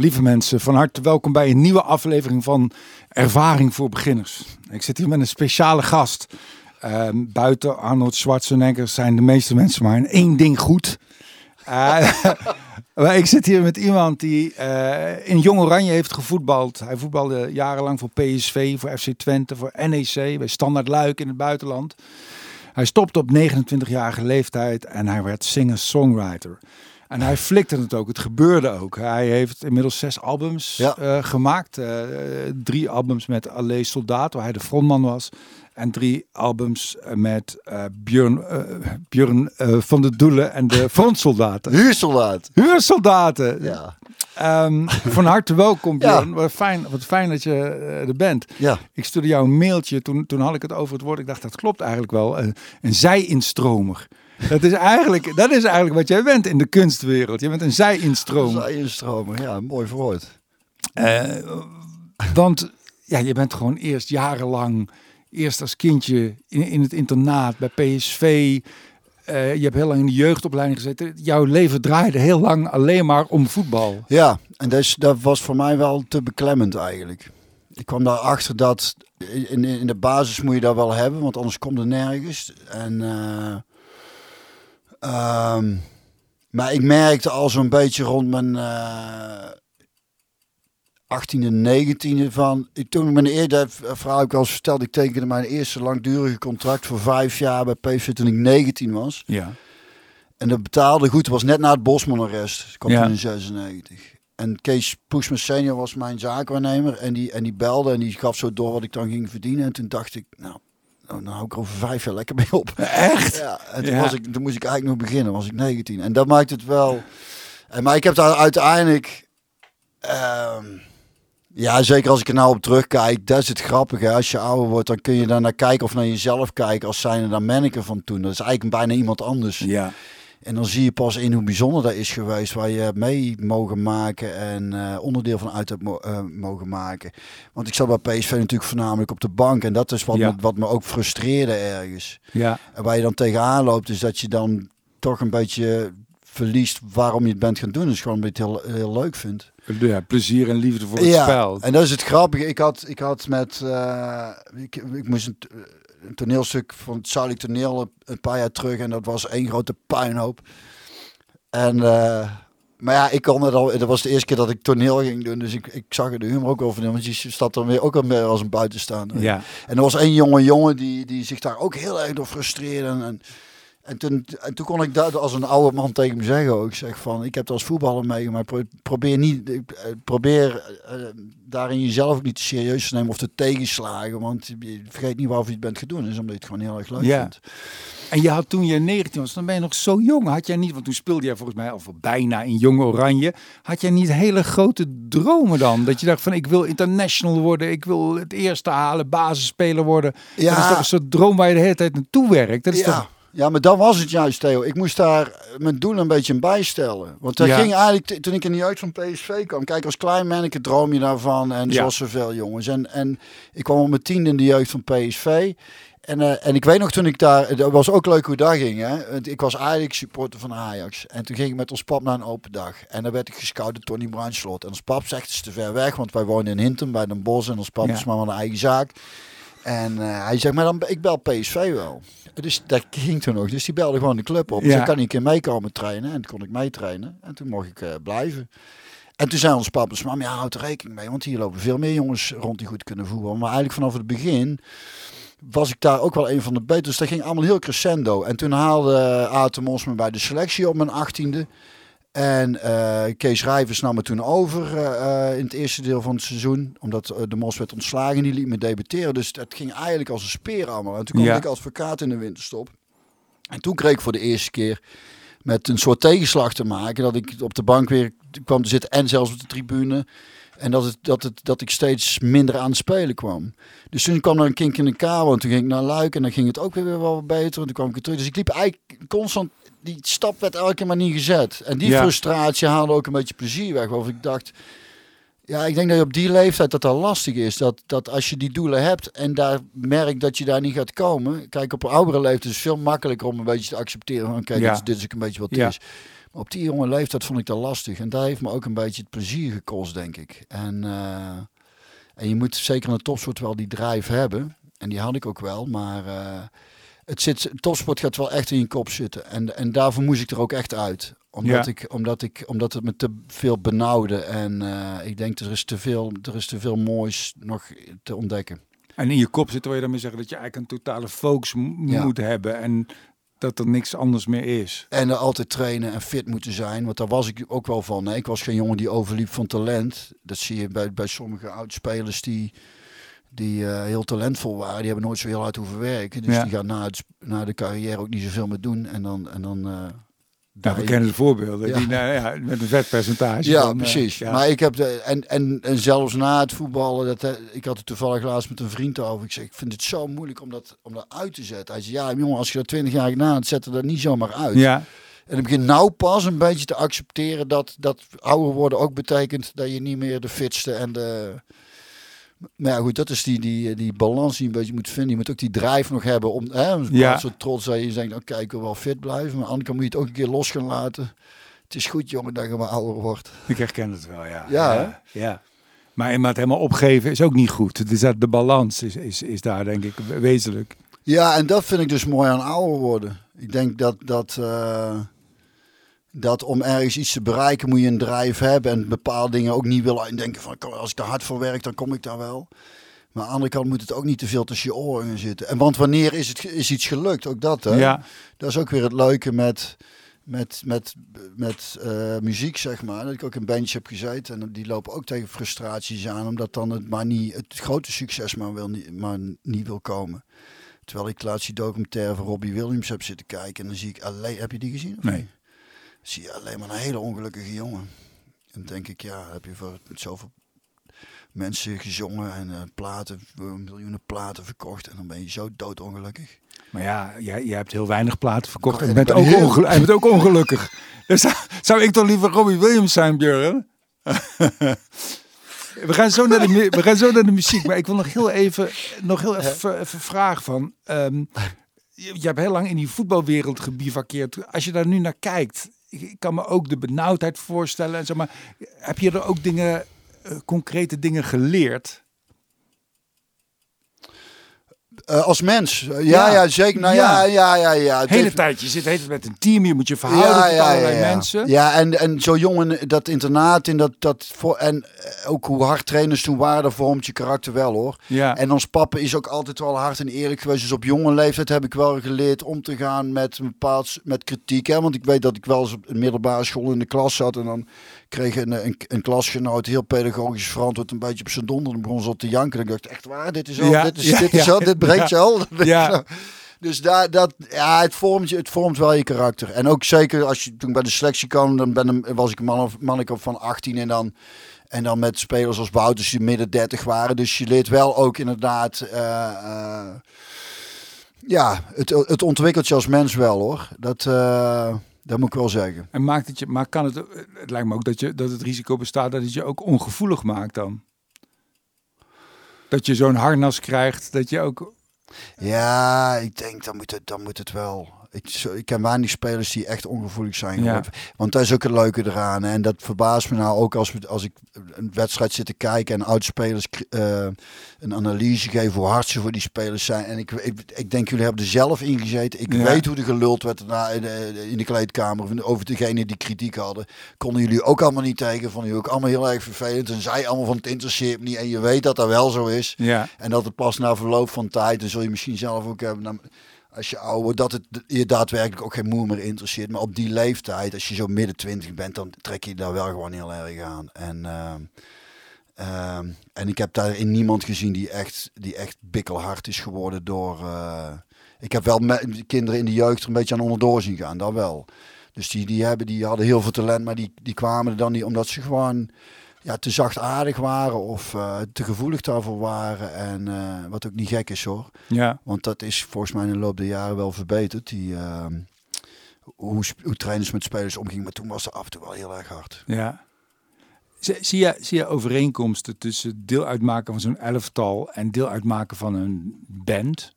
Lieve mensen, van harte welkom bij een nieuwe aflevering van Ervaring voor Beginners. Ik zit hier met een speciale gast. Ehm, buiten Arnold Schwarzenegger zijn de meeste mensen maar in één ding goed. Uh, maar ik zit hier met iemand die uh, in Jong Oranje heeft gevoetbald. Hij voetbalde jarenlang voor PSV, voor FC Twente, voor NEC, bij Standard Luik in het buitenland. Hij stopte op 29-jarige leeftijd en hij werd singer-songwriter. En hij flikte het ook. Het gebeurde ook. Hij heeft inmiddels zes albums Ja. eh, gemaakt. Eh, drie albums met Allee Soldaat, waar hij de frontman was. En drie albums eh, met eh Björn, Björn van de Doelen en de frontsoldaten. Huursoldaat. Huursoldaten. Ja. Ehm, van harte welkom, Ja. Björn. Wat, fijn, wat fijn dat je er bent. Ja. Ik stuurde jou een mailtje, toen, toen had ik het over het woord. Ik dacht, dat klopt eigenlijk wel. Een zij-instromer. Dat is, eigenlijk, dat is eigenlijk wat jij bent in de kunstwereld. Je bent een zij-instromer. Zijenstromer. Ja, mooi verwoord. Eh, want ja, je bent gewoon eerst jarenlang, eerst als kindje in, in het internaat bij PSV. Eh, je hebt heel lang in de jeugdopleiding gezeten. Jouw leven draaide heel lang alleen maar om voetbal. Ja, en dat, is, dat was voor mij wel te beklemmend eigenlijk. Ik kwam daarachter dat in, in de basis moet je dat wel hebben, want anders komt er nergens. En, eh, ehm, maar ik merkte al zo'n beetje rond mijn eh 18e, 19e van. Ik, toen ik mijn eerder verhaal ik al eens verteld, ik tekende mijn eerste langdurige contract voor vijf jaar bij PSV toen ik 19 was. Ja. En dat betaalde goed. Het was net na het Bosman-arrest. Ik kwam Ja. toen in 96. En Kees Poesman senior was mijn zaakwaarnemer. En die, en die belde en die gaf zo door wat ik dan ging verdienen. En toen dacht ik, nou, nou dan hou ik er over vijf jaar lekker mee op. Echt? Ja, en toen, Ja. Was ik, toen moest ik eigenlijk nog beginnen. was ik 19. En dat maakt het wel... En, maar ik heb daar uiteindelijk... ehm, ja, zeker als ik er nou op terugkijk, dat is het grappige. Als je ouder wordt, dan kun je daar naar kijken of naar jezelf kijken als zijnde dan Menneke van toen. Dat is eigenlijk bijna iemand anders. Ja. En dan zie je pas in hoe bijzonder dat is geweest, waar je mee mogen maken en eh, onderdeel van uit hebt mo- eh, mogen maken. Want ik zat bij PSV natuurlijk voornamelijk op de bank en dat is wat, Ja. me, wat me ook frustreerde ergens. Ja. En waar je dan tegenaan loopt, is dat je dan toch een beetje verliest waarom je het bent gaan doen. Dus gewoon omdat je het heel, heel leuk vindt. ja, plezier en liefde voor het ja, spel. en dat is het grappige. Ik had, ik had met, eh, ik, ik moest een, een toneelstuk van het Zuidelijk Toneel een- paar jaar terug en dat was één grote puinhoop. En, eh, maar ja, ik kon het al, dat was de eerste keer dat ik toneel ging doen, dus ik, ik zag er de humor ook over, want je staat dan weer ook al meer als een buitenstaander. Ja. En er was één jonge jongen die, die zich daar ook heel erg door frustreerde. En, en, en, toen, en toen kon ik dat als een oude man tegen hem zeggen ook. Zeg van, ik heb het als voetballer meegemaakt. Pro- Probeer, niet, eh, probeer eh, daarin jezelf ook niet te serieus te nemen of te tegenslagen. Want je vergeet niet waarvoor je het bent doen. is omdat je het gewoon heel erg leuk Ja. vindt. En je had toen je 19 was, dan ben je nog zo jong. Had jij niet, want toen speelde jij volgens mij al voor bijna in Jong Oranje. Had jij niet hele grote dromen dan? Dat je dacht van ik wil international worden, ik wil het eerste halen, basisspeler worden. Ja. Dat is toch een soort droom waar je de hele tijd naartoe werkt. Dat is Ja. toch... ja, maar dat was het juist, Theo. Ik moest daar mijn doel een beetje bijstellen. Want dat Ja. ging eigenlijk, toen ik in de jeugd van PSV kwam. Kijk, als klein manneke droom je daarvan. En Ja. zoals zoveel jongens. En, en ik kwam op mijn tiende in de jeugd van PSV. En, eh, en ik weet nog toen ik daar, dat was ook leuk hoe dat ging. Hè? Want Ik was eigenlijk supporter van Ajax. En toen ging ik met ons pap naar een open dag. En dan werd ik gescout door Tony Bruinslot. En ons pap zegt het is te ver weg, want wij wonen in Hinton bij Den Bosch. En ons pap Ja. is maar van een eigen zaak. En eh, hij zegt, maar dan, ik bel PSV wel. Dus dat ging toen nog. Dus die belde gewoon de club op. Ja. Dus kan ik een keer meekomen trainen. En toen kon ik meetrainen. En toen mocht ik eh, blijven. En toen zei ons papa, dus, mam, ja, houd er rekening mee. Want hier lopen veel meer jongens rond die goed kunnen voetballen. Maar eigenlijk vanaf het begin was ik daar ook wel een van de betere. Dus dat ging allemaal heel crescendo. En toen haalde Aten Mos me bij de selectie op mijn achttiende. En eh, Kees Rijvers nam me toen over eh, eh, in het eerste deel van het seizoen. Omdat de Mos werd ontslagen en die liet me debuteren. Dus het ging eigenlijk als een speer allemaal. En toen kwam Ja. ik als advocaat in de winterstop. En toen kreeg ik voor de eerste keer met een soort tegenslag te maken. Dat ik op de bank weer kwam te zitten en zelfs op de tribune. En dat, het, dat, het, dat ik steeds minder aan het spelen kwam. Dus toen kwam er een kink in de kabel. En toen ging ik naar Luik. En dan ging het ook weer wel beter. En toen kwam ik weer terug. Dus ik liep eigenlijk constant... Die stap werd elke maar niet gezet. En die Ja. frustratie haalde ook een beetje plezier weg. Waarvan ik dacht... Ja, ik denk dat je op die leeftijd dat dat lastig is. Dat, dat als je die doelen hebt en daar merkt dat je daar niet gaat komen. Kijk, op een oudere leeftijd is het veel makkelijker om een beetje te accepteren. Van, kijk, Ja. dit, is- dit is ook een beetje wat het Ja. is. Maar op die jonge leeftijd vond ik dat lastig. En daar heeft me ook een beetje het plezier gekost, denk ik. En, eh, en je moet zeker in de topsport wel die drive hebben. En die had ik ook wel. Maar uh, het zit, topsport gaat wel echt in je kop zitten. En, en daarvoor moest ik er ook echt uit. Omdat, ik, omdat, ik, omdat het me te veel benauwde. En uh, ik denk, er is, te veel, er is te veel moois nog te ontdekken. En in je kop zit, wil je daarmee zeggen dat je eigenlijk een totale focus moet hebben. En dat er niks anders meer is. En er altijd trainen en fit moeten zijn. Want daar was ik ook wel van. Nee, ik was geen jongen die overliep van talent. Dat zie je bij, bij sommige oudspelers die, die uh, heel talentvol waren. Die hebben nooit zo heel hard hoeven werken. Dus die gaan na, het, na de carrière ook niet zoveel meer doen. En dan... En dan uh, ja, we kennen de voorbeelden. Die, nou, ja, met een vetpercentage. Ja, van, eh, precies. Uh, maar ik heb de, en, en, en zelfs na het voetballen, dat, ik had het toevallig laatst met een vriend over. Ik zeg, ik vind het zo moeilijk om dat, om dat uit te zetten. Hij zei, ja jongen, als je dat twintig jaar na het zetten, dat niet zomaar uit. Ja. En ik begin nou pas een beetje te accepteren dat, dat ouder worden ook betekent dat je niet meer de fitste en de maar ja, goed, dat is die, die, die balans die je een beetje moet vinden. Je moet ook die drive nog hebben om hè, ja. zo trots dat je denkt, oké, ik wil wel fit blijven. Maar andere moet je het ook een keer los gaan laten. Het is goed, jongen, dat je maar ouder wordt. Ik herken het wel, ja. Ja, ja. ja. Maar, maar het helemaal opgeven is ook niet goed. Dus dat de balans is, is, is daar denk ik wezenlijk. Ja, en dat vind ik dus mooi aan ouder worden. Ik denk dat, dat, uh, dat om ergens iets te bereiken moet je een drive hebben en bepaalde dingen ook niet willen denken van als ik daar hard voor werk dan kom ik daar wel. Maar aan de andere kant moet het ook niet te veel tussen je oren zitten. En want wanneer is, het, is iets gelukt? Ook dat hè? Ja. Dat is ook weer het leuke met, met, met, met uh, muziek zeg maar. Dat ik ook in bandje heb gezeten en die lopen ook tegen frustraties aan. Omdat dan het maar niet, het grote succes maar, wil, maar niet wil komen. Terwijl ik laatst die documentaire van Robbie Williams heb zitten kijken. En dan zie ik alleen, heb je die gezien? Nee zie je alleen maar een hele ongelukkige jongen. En denk ik, ja, heb je voor zoveel mensen gezongen en uh, platen, miljoenen platen verkocht. En dan ben je zo doodongelukkig. Maar ja, jij, jij hebt heel weinig platen verkocht en je bent, ook, heel... bent ook ongelukkig. dus zou ik toch liever Robbie Williams zijn, Björn? we, gaan zo naar de, we gaan zo naar de muziek, maar ik wil nog heel even, nog heel even, even vragen van... Um, je, je hebt heel lang in die voetbalwereld gebivakkeerd. Als je daar nu naar kijkt, ik kan me ook de benauwdheid voorstellen en zo. Maar heb je er ook dingen, uh, concrete dingen geleerd? Uh, als mens. Ja, ja, ja zeker. Nou ja, ja, ja. ja, Het hele heeft... tijd. Je zit heet met een team. Je moet je verhouden ja, tot allerlei mensen. Ja, en, en zo jongen, dat internaat in dat, dat voor, en eh, ook hoe hard trainers toen waren, dat vormt je karakter wel hoor. Ja. En ons papa is ook altijd wel hard en eerlijk geweest. Dus op jonge leeftijd heb ik wel geleerd om te gaan met een bepaald met kritiek. Hè? Want ik weet dat ik wel eens op een middelbare school in de klas zat en dan kreeg een, een, een klasgenoot heel pedagogisch verantwoord een beetje op zijn donder. En begon zo te janken. En ik dacht, echt waar, dit is al, ja, dit is, ja, dit is al, dit breekt je al. Ja. Dus daar, dat, ja, het, vormt je, het vormt wel je karakter. En ook zeker als je toen bij de selectie kwam, dan ben, was ik een man of, manneke van 18 en dan, en dan met spelers als Wouters die midden 30 waren. Dus je leert wel ook inderdaad... Uh, uh, ja, het, het ontwikkelt je als mens wel hoor. Dat, uh, dat moet ik wel zeggen. En maakt het je, maar kan het, het lijkt me ook dat, je, dat het risico bestaat dat het je ook ongevoelig maakt dan. Dat je zo'n harnas krijgt, dat je ook. Ja, ik denk dan moet het, dan moet het wel. Ik, ik ken weinig spelers die echt ongevoelig zijn. Ja. Want dat is ook het leuke eraan. En dat verbaast me nou ook als, we, als ik een wedstrijd zit te kijken en oudspelers uh, een analyse geven hoe hard ze voor die spelers zijn. En ik, ik, ik denk, jullie hebben er zelf in gezeten. Ik weet hoe er geluld werd in, de, in de kleedkamer over degene die kritiek hadden. Konden jullie ook allemaal niet tegen. Vonden jullie ook allemaal heel erg vervelend. En zij allemaal van het interesseert me niet. En je weet dat dat wel zo is. Ja. En dat het pas na verloop van tijd, dan zul je misschien zelf ook hebben. Als je ouder dat het je daadwerkelijk ook geen moe meer interesseert. Maar op die leeftijd, als je zo midden twintig bent, dan trek je daar wel gewoon heel erg aan. En, uh, uh, en ik heb daarin niemand gezien die echt, die echt bikkelhard is geworden door... Uh, ik heb wel met kinderen in de jeugd er een beetje aan onderdoor zien gaan, dat wel. Dus die, die, hebben, die hadden heel veel talent, maar die, die kwamen er dan niet omdat ze gewoon ja, te zachtaardig waren of uh, te gevoelig daarvoor waren. En uh, wat ook niet gek is hoor. Ja. Want dat is volgens mij in de loop der jaren wel verbeterd. Die, uh, hoe, hoe trainers met spelers omgingen. Maar toen was het af en toe wel heel erg hard. Ja. Zie je, zie je overeenkomsten tussen deel uitmaken van zo'n elftal en deel uitmaken van een band?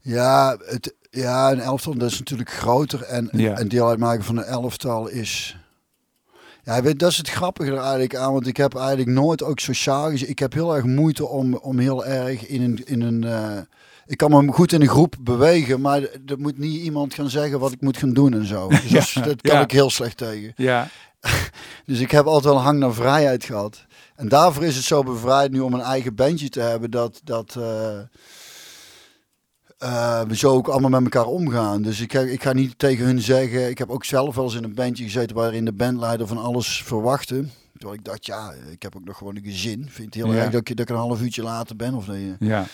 Ja, het, Ja, een elftal dat is natuurlijk groter. En Ja. een deel uitmaken van een elftal is... Ja, weet, dat is het grappige er eigenlijk aan. Want ik heb eigenlijk nooit ook sociaal gezien... Ik heb heel erg moeite om, om heel erg in een... In een eh, ik kan me goed in een groep bewegen, maar er moet niet iemand gaan zeggen wat ik moet gaan doen en zo. Dus dat, kan ja. ik heel slecht tegen. Ja, Dus ik heb altijd wel een hang naar vrijheid gehad. En daarvoor is het zo bevrijd nu om een eigen bandje te hebben. Dat, dat eh, we zo ook allemaal met elkaar omgaan. Dus ik, ik ga niet tegen hun zeggen. Ik heb ook zelf wel eens in een bandje gezeten waarin de bandleider van alles verwachtte. Terwijl ik dacht, ja, ik heb ook nog gewoon een gezin. Vind het heel Ja. erg dat ik, dat ik een half uurtje later ben. Of dat je, ja.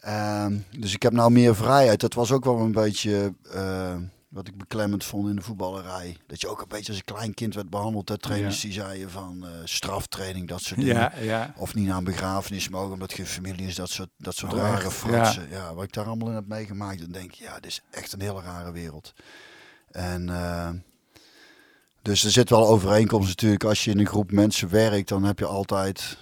Ehm, dus ik heb nou meer vrijheid. Dat was ook wel een beetje eh, wat ik beklemmend vond in de voetballerij. Dat je ook een beetje als een klein kind werd behandeld. Dat trainers die zeiden van eh, straftraining, dat soort dingen. Ja, ja. Of niet naar een begrafenis mogen omdat geen familie is. Dat soort, dat soort Oh, rare fratsen. Ja. wat ik daar allemaal in heb meegemaakt. Dan denk je, ja, dit is echt een hele rare wereld. En... eh, dus er zit wel overeenkomst natuurlijk. Als je in een groep mensen werkt, dan heb je altijd...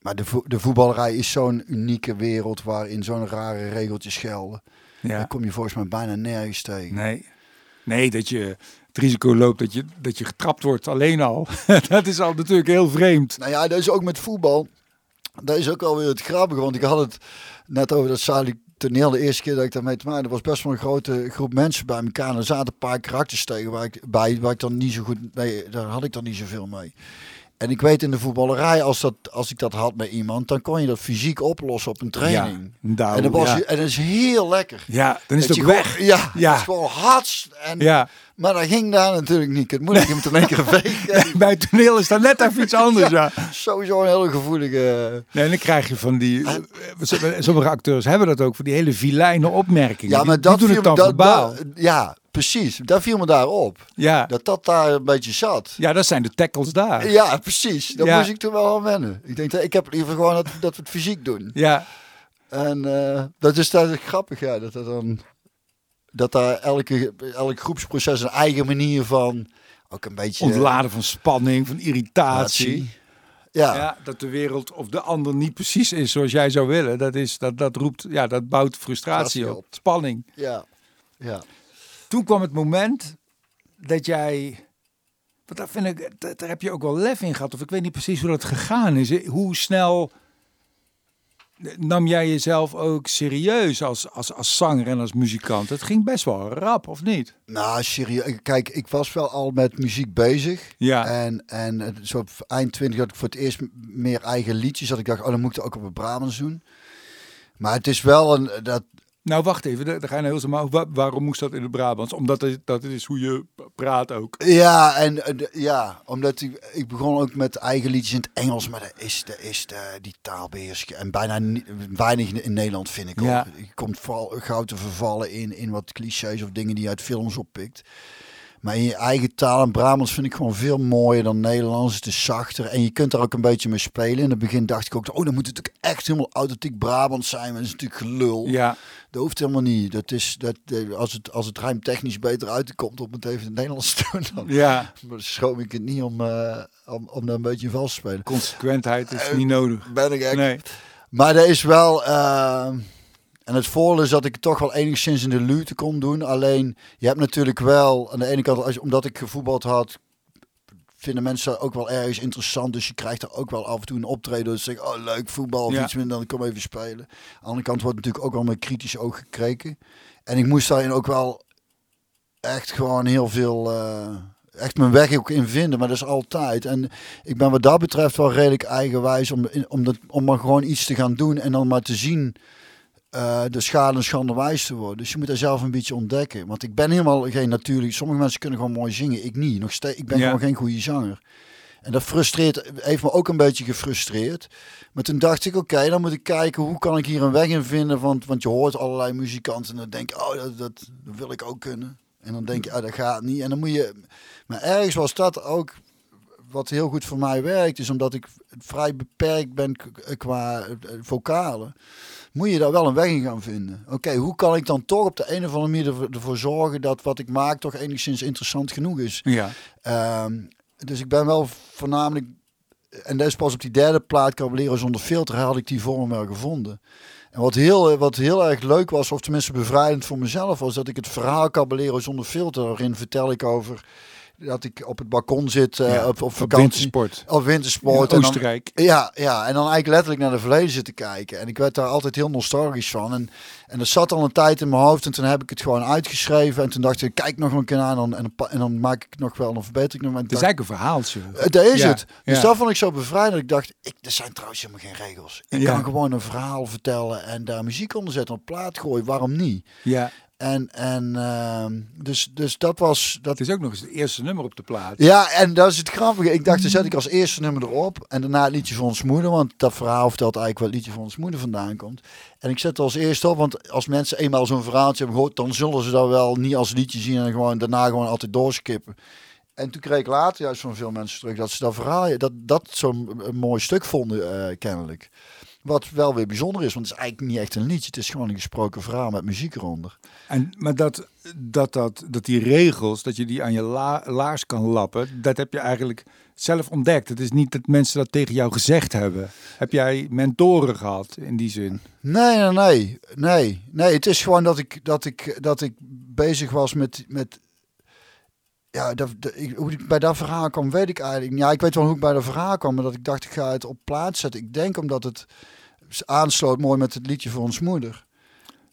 Maar de, vo- de voetballerij is zo'n unieke wereld waarin zo'n rare regeltjes gelden. Ja. Daar kom je volgens mij bijna nergens tegen. Nee. Nee, dat je het risico loopt dat je, dat je getrapt wordt alleen al. dat is al natuurlijk heel vreemd. Nou ja, dat is ook met voetbal. Dat is ook alweer het grappige, want ik had het net over dat Sali toneel de eerste keer dat ik daarmee te maken. Er was best wel een grote groep mensen bij elkaar. En er zaten een paar karakters tegen waar ik, bij waar ik dan niet zo goed mee, daar had ik dan niet zoveel mee. En ik weet in de voetballerij, als, dat, als ik dat had met iemand, dan kon je dat fysiek oplossen op een training. Ja, nou, en, dat was, ja. en dat is heel lekker. Ja, dan is Dat het ook gewoon- weg. Ja, Ja. het is gewoon hats. En, Ja, Maar dat ging daar natuurlijk niet. Het om het in één keer vegen. bij het toneel is dat net even iets anders. Ja. Sowieso een hele gevoelige... Nee, en dan krijg je van die... Sommige acteurs hebben dat ook, van die hele vilijne opmerkingen. Ja, maar Die- die dat doen het dan dat, verbaal. dat- Ja, precies. Daar viel me daar op. Ja. Dat dat daar een beetje zat. ja, dat zijn de tackles daar. Ja, precies. Daar Ja. moest ik toen wel aan wennen. Ik denk, ik heb liever gewoon dat, dat we het fysiek doen. Ja, En eh, dat is dat is grappig, ja. Dat, er dan, dat daar elke, elk groepsproces een eigen manier van... Ook een beetje... ontladen van spanning, van irritatie. irritatie. Ja, Ja, dat de wereld of de ander niet precies is zoals jij zou willen. Dat, is, dat, dat roept, ja, dat bouwt frustratie Frustratie op. op. Spanning. ja, ja. Toen kwam het moment dat jij. Want daar, vind ik, daar heb je ook wel lef in gehad. Of ik weet niet precies hoe dat gegaan is. Hoe snel nam jij jezelf ook serieus als, als, als zanger en als muzikant? Het ging best wel rap, of niet? Nou, serieus. Kijk, ik was wel al met muziek bezig. Ja. En, en zo op eind 20 had ik voor het eerst meer eigen liedjes. Dat ik dacht, oh, dan moet ik ook op het Brabants doen. Maar het is wel een... Dat, Nou, wacht even. Daar ga je nou heel snel. Maar wa- waarom moest dat in het Brabants? Omdat het, dat is hoe je praat ook. ja, en ja, omdat ik, ik begon ook met eigen liedjes in het Engels. Maar dat is, is de, die taal beheers ik. En bijna niet, weinig in Nederland vind ik Ja. ook. Je komt vooral gauw te vervallen in, in wat clichés of dingen die je uit films oppikt. Maar in je eigen taal en Brabants vind ik gewoon veel mooier dan Nederlands. Het is zachter en je kunt daar ook een beetje mee spelen. In het begin dacht ik ook, oh, dan moet het natuurlijk echt helemaal authentiek Brabants zijn. Maar dat is natuurlijk gelul. Ja, Dat hoeft helemaal niet. Dat is, dat, eh, als, het, als het rijmtechnisch beter uitkomt om het even in het Nederlands te doen, dan ja. ik het niet om, eh, om, om daar een beetje vals te spelen. Consequentheid is Eh, niet nodig. Ben ik echt. Nee. Maar er is wel. En het voordeel is dat ik toch wel enigszins in de luwte kon doen. Alleen, je hebt natuurlijk wel aan de ene kant, als, omdat ik gevoetbald had, vinden mensen ook wel ergens interessant. Dus je krijgt er ook wel af en toe een optreden. Dus zeg oh leuk voetbal of Ja. iets minder, dan kom even spelen. Aan de andere kant wordt natuurlijk ook wel met kritisch oog gekeken. En ik moest daarin ook wel echt gewoon heel veel. eh, echt mijn weg ook in vinden, maar dat is altijd. En ik ben wat dat betreft wel redelijk eigenwijs om, om, dat, om maar gewoon iets te gaan doen en dan maar te zien eh, de schade en schande wijs te worden. Dus je moet daar zelf een beetje ontdekken. Want ik ben helemaal geen natuurlijk. Sommige mensen kunnen gewoon mooi zingen, ik niet. Nog steeds, ik ben Ja. gewoon geen goede zanger. En dat frustreert, heeft me ook een beetje gefrustreerd. Maar toen dacht ik, oké, dan moet ik kijken hoe kan ik hier een weg in vinden. Want, want je hoort allerlei muzikanten en dan denk je, oh, dat, dat, dat wil ik ook kunnen. En dan denk je, oh, dat gaat niet. En dan moet je... Maar ergens was dat ook wat heel goed voor mij werkt. Is omdat ik vrij beperkt ben k- qua eh, vocalen. Moet je daar wel een weg in gaan vinden. Oké, hoe kan ik dan toch op de een of andere manier ervoor- zorgen dat wat ik maak toch enigszins interessant genoeg is. Ja. Ehm, dus ik ben wel voornamelijk, en dat is pas op die derde plaat, Caballero zonder filter, had ik die vorm wel gevonden. En wat heel, wat heel erg leuk was, of tenminste bevrijdend voor mezelf, was dat ik het verhaal Caballero zonder filter, waarin vertel ik over dat ik op het balkon zit uh, Ja, op, op vakantie. wintersport. Op wintersport. In en dan- Oostenrijk. ja, ja, en dan eigenlijk letterlijk naar de verleden zitten kijken. En ik werd daar altijd heel nostalgisch van. En, en dat zat al een tijd in mijn hoofd. En toen heb ik het gewoon uitgeschreven. En toen dacht ik, kijk nog een keer aan. En dan, en, en dan maak ik het nog wel, dan verbeter ik nog. maar. Het is eigenlijk een verhaaltje. Eh, Dat is Ja, het. Dus ja. dat vond ik zo bevrijdend. Ik dacht, ik, er zijn trouwens helemaal geen regels. Ik kan gewoon een verhaal vertellen en daar muziek onder zetten, op plaat gooien. Waarom niet? Ja, En, en ehm, dus, dus dat was... Dat, het is ook nog eens het eerste nummer op de plaat. ja, en dat is het grappige. Ik dacht, dan zet ik als eerste nummer erop. En daarna het liedje van ons moeder. Want dat verhaal vertelt eigenlijk waar het liedje van ons moeder vandaan komt. En ik zet het als eerste op. Want als mensen eenmaal zo'n verhaaltje hebben gehoord... dan zullen ze dat wel niet als liedje zien. En gewoon daarna gewoon altijd doorskippen. En toen kreeg ik later juist van veel mensen terug... dat ze dat verhaal, dat, dat zo'n een mooi stuk vonden, eh, kennelijk. Wat wel weer bijzonder is. Want het is eigenlijk niet echt een liedje. Het is gewoon een gesproken verhaal met muziek eronder. En, maar dat, dat, dat, dat die regels, dat je die aan je la- laars kan lappen, dat heb je eigenlijk zelf ontdekt. Het is niet dat mensen dat tegen jou gezegd hebben. Heb jij mentoren gehad in die zin? Nee, nee, nee, nee, nee. Het is gewoon dat ik, dat ik, dat ik bezig was met, met ja, dat, ik, hoe ik bij dat verhaal kwam, weet ik eigenlijk. Ja, ik weet wel hoe ik bij dat verhaal kwam, maar dat ik dacht, ik ga het op plaats zetten. Ik denk omdat het aansloot mooi met het liedje voor ons moeder.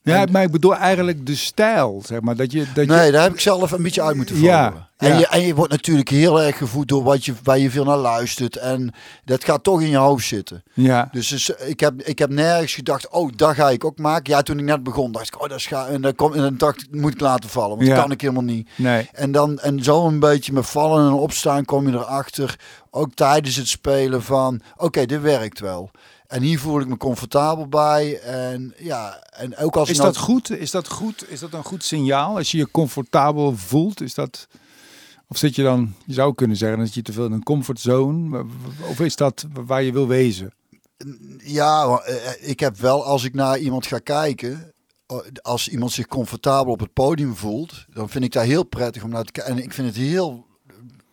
Ja, En- maar ik bedoel eigenlijk de stijl, zeg maar. Dat je, dat nee, je, daar heb ik zelf een beetje uit moeten Ja, vallen. En, ja. je, en je wordt natuurlijk heel erg gevoed door wat je, waar je veel naar luistert. En dat gaat toch in je hoofd zitten. ja, Dus, dus ik, heb, ik heb nergens gedacht, oh, dat ga ik ook maken. Ja, toen ik net begon, dacht ik, oh, dat ga En dan, kom, en dan dacht ik, moet ik laten vallen, want Ja. dat kan ik helemaal niet. nee. En dan en zo een beetje met vallen en opstaan kom je erachter, ook tijdens het spelen van, oké, dit werkt wel. En hier voel ik me comfortabel bij. En ja, en ook als Is nou- dat goed? Is dat goed? Is dat een goed signaal? Als je je comfortabel voelt, is dat... Of zit je dan, je zou kunnen zeggen, dat je te veel in een comfortzone? Of is dat waar je wil wezen? Ja, maar, eh, ik heb wel als ik naar iemand ga kijken. eh, Als iemand zich comfortabel op het podium voelt, dan vind ik dat heel prettig om naar te kijken. En ik vind het heel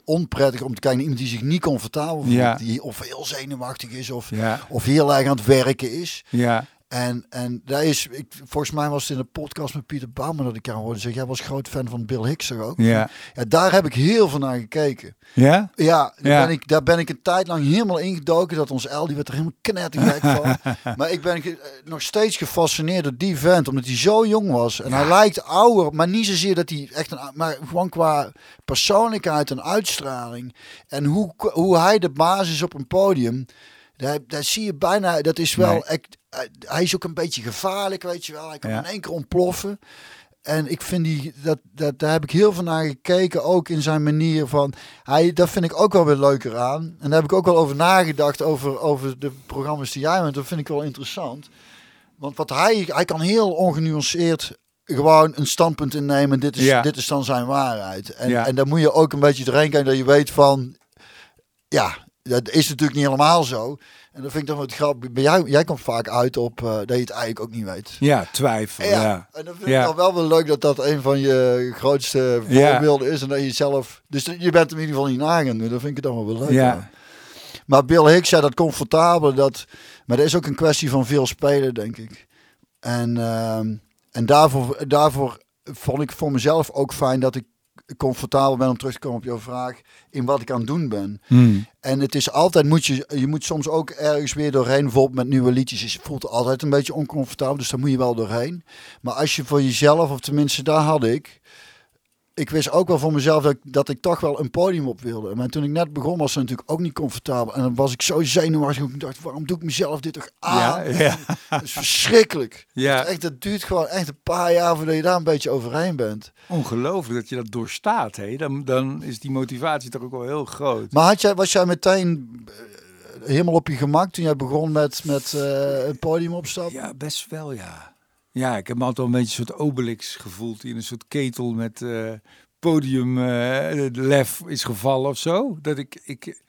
onprettig om te kijken naar iemand die zich niet comfortabel voelt. Ja. Die of heel zenuwachtig is of, Ja, of heel erg aan het werken is. ja, En, en daar is, ik, volgens mij was het in de podcast met Pieter Bouwman dat ik aan hoorde zeggen. Jij was groot fan van Bill Hicks ook? ja. Ja, daar heb ik heel veel naar gekeken. Ja? Ja, daar, Ja. Ben ik, daar ben ik een tijd lang helemaal ingedoken. Dat ons El, die werd er helemaal knettergek van. maar ik ben eh, nog steeds gefascineerd door die vent. Omdat hij zo jong was. En hij lijkt ouder. Maar niet zozeer dat hij echt een... Maar gewoon qua persoonlijkheid en uitstraling. En hoe, hoe hij de basis is op een podium. Daar, daar zie je bijna... Dat is wel... Nee. Echt- hij- is ook een beetje gevaarlijk, weet je wel. Hij kan Ja. in één keer ontploffen. En ik vind die, dat, dat, daar heb ik heel veel naar gekeken, ook in zijn manier van, hij, dat vind ik ook wel weer leuker aan. En daar heb ik ook wel over nagedacht, over, over de programma's die jij bent. Dat vind ik wel interessant. Want wat hij, hij kan heel ongenuanceerd gewoon een standpunt innemen. Dit is, Ja. dit is dan zijn waarheid. En, Ja. en daar moet je ook een beetje doorheen kijken dat je weet van, ja, dat is natuurlijk niet helemaal zo. En dat vind ik dan wat grappig. Jou, jij komt vaak uit op eh, dat je het eigenlijk ook niet weet. Ja, twijfel. Ja. Ja, en dan vind Ja. ik dan wel wel leuk dat dat een van je grootste Ja. voorbeelden is. En dat je zelf... Dus je bent hem in ieder geval niet nagaan. nu. Dat vind ik het dan wel wel leuk. Ja. Maar Bill Hicks zei dat comfortabel. Dat, maar dat is ook een kwestie van veel spelen, denk ik. En, ehm, en daarvoor, daarvoor vond ik voor mezelf ook fijn dat ik comfortabel ben om terug te komen op jouw vraag. In wat ik aan het doen ben. Hmm. En het is altijd, moet je, je moet soms ook ergens weer doorheen, bijvoorbeeld met nieuwe liedjes. Je voelt altijd een beetje oncomfortabel, dus daar moet je wel doorheen. Maar als je voor jezelf, of tenminste daar had ik, ik wist ook wel voor mezelf dat ik, dat ik toch wel een podium op wilde. Maar toen ik net begon was het natuurlijk ook niet comfortabel. En dan was ik zo zenuwachtig. Ik dacht, waarom doe ik mezelf dit toch aan? Ja, ja. Dat is verschrikkelijk. Ja. Echt, dat duurt gewoon echt een paar jaar voordat je daar een beetje overheen bent. Ongelooflijk dat je dat doorstaat. Hè? Dan, dan is die motivatie toch ook wel heel groot. Maar had jij, was jij meteen eh, helemaal op je gemak toen jij begon met, met eh, een podium opstappen? Ja, best wel, ja. Ja, ik heb me altijd wel een beetje een soort Obelix gevoeld. Die in een soort ketel met eh podium eh, lef is gevallen of zo. Dat ik, ik,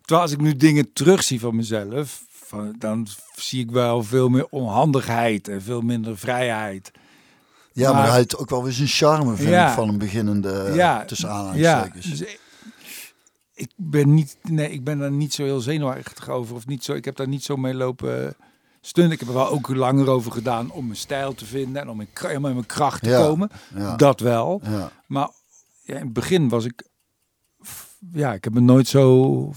terwijl als ik nu dingen terugzie van mezelf, van, dan zie ik wel veel meer onhandigheid en veel minder vrijheid. Ja, maar, Maar- hij heeft ook wel weer zijn charme, vind Ja. ik, van een beginnende, Ja, ja, tussen Ja, aanhalingstekens. dus ik, ik ben niet, nee, ik ben daar niet zo heel zenuwachtig over of niet zo. Ik heb daar niet zo mee lopen stunt. Ik heb er wel ook langer over gedaan om mijn stijl te vinden en om in, kra- om in mijn kracht te Ja. komen. Ja. Dat wel. Ja. Maar ja, in het begin was ik, ja, ik heb me nooit zo,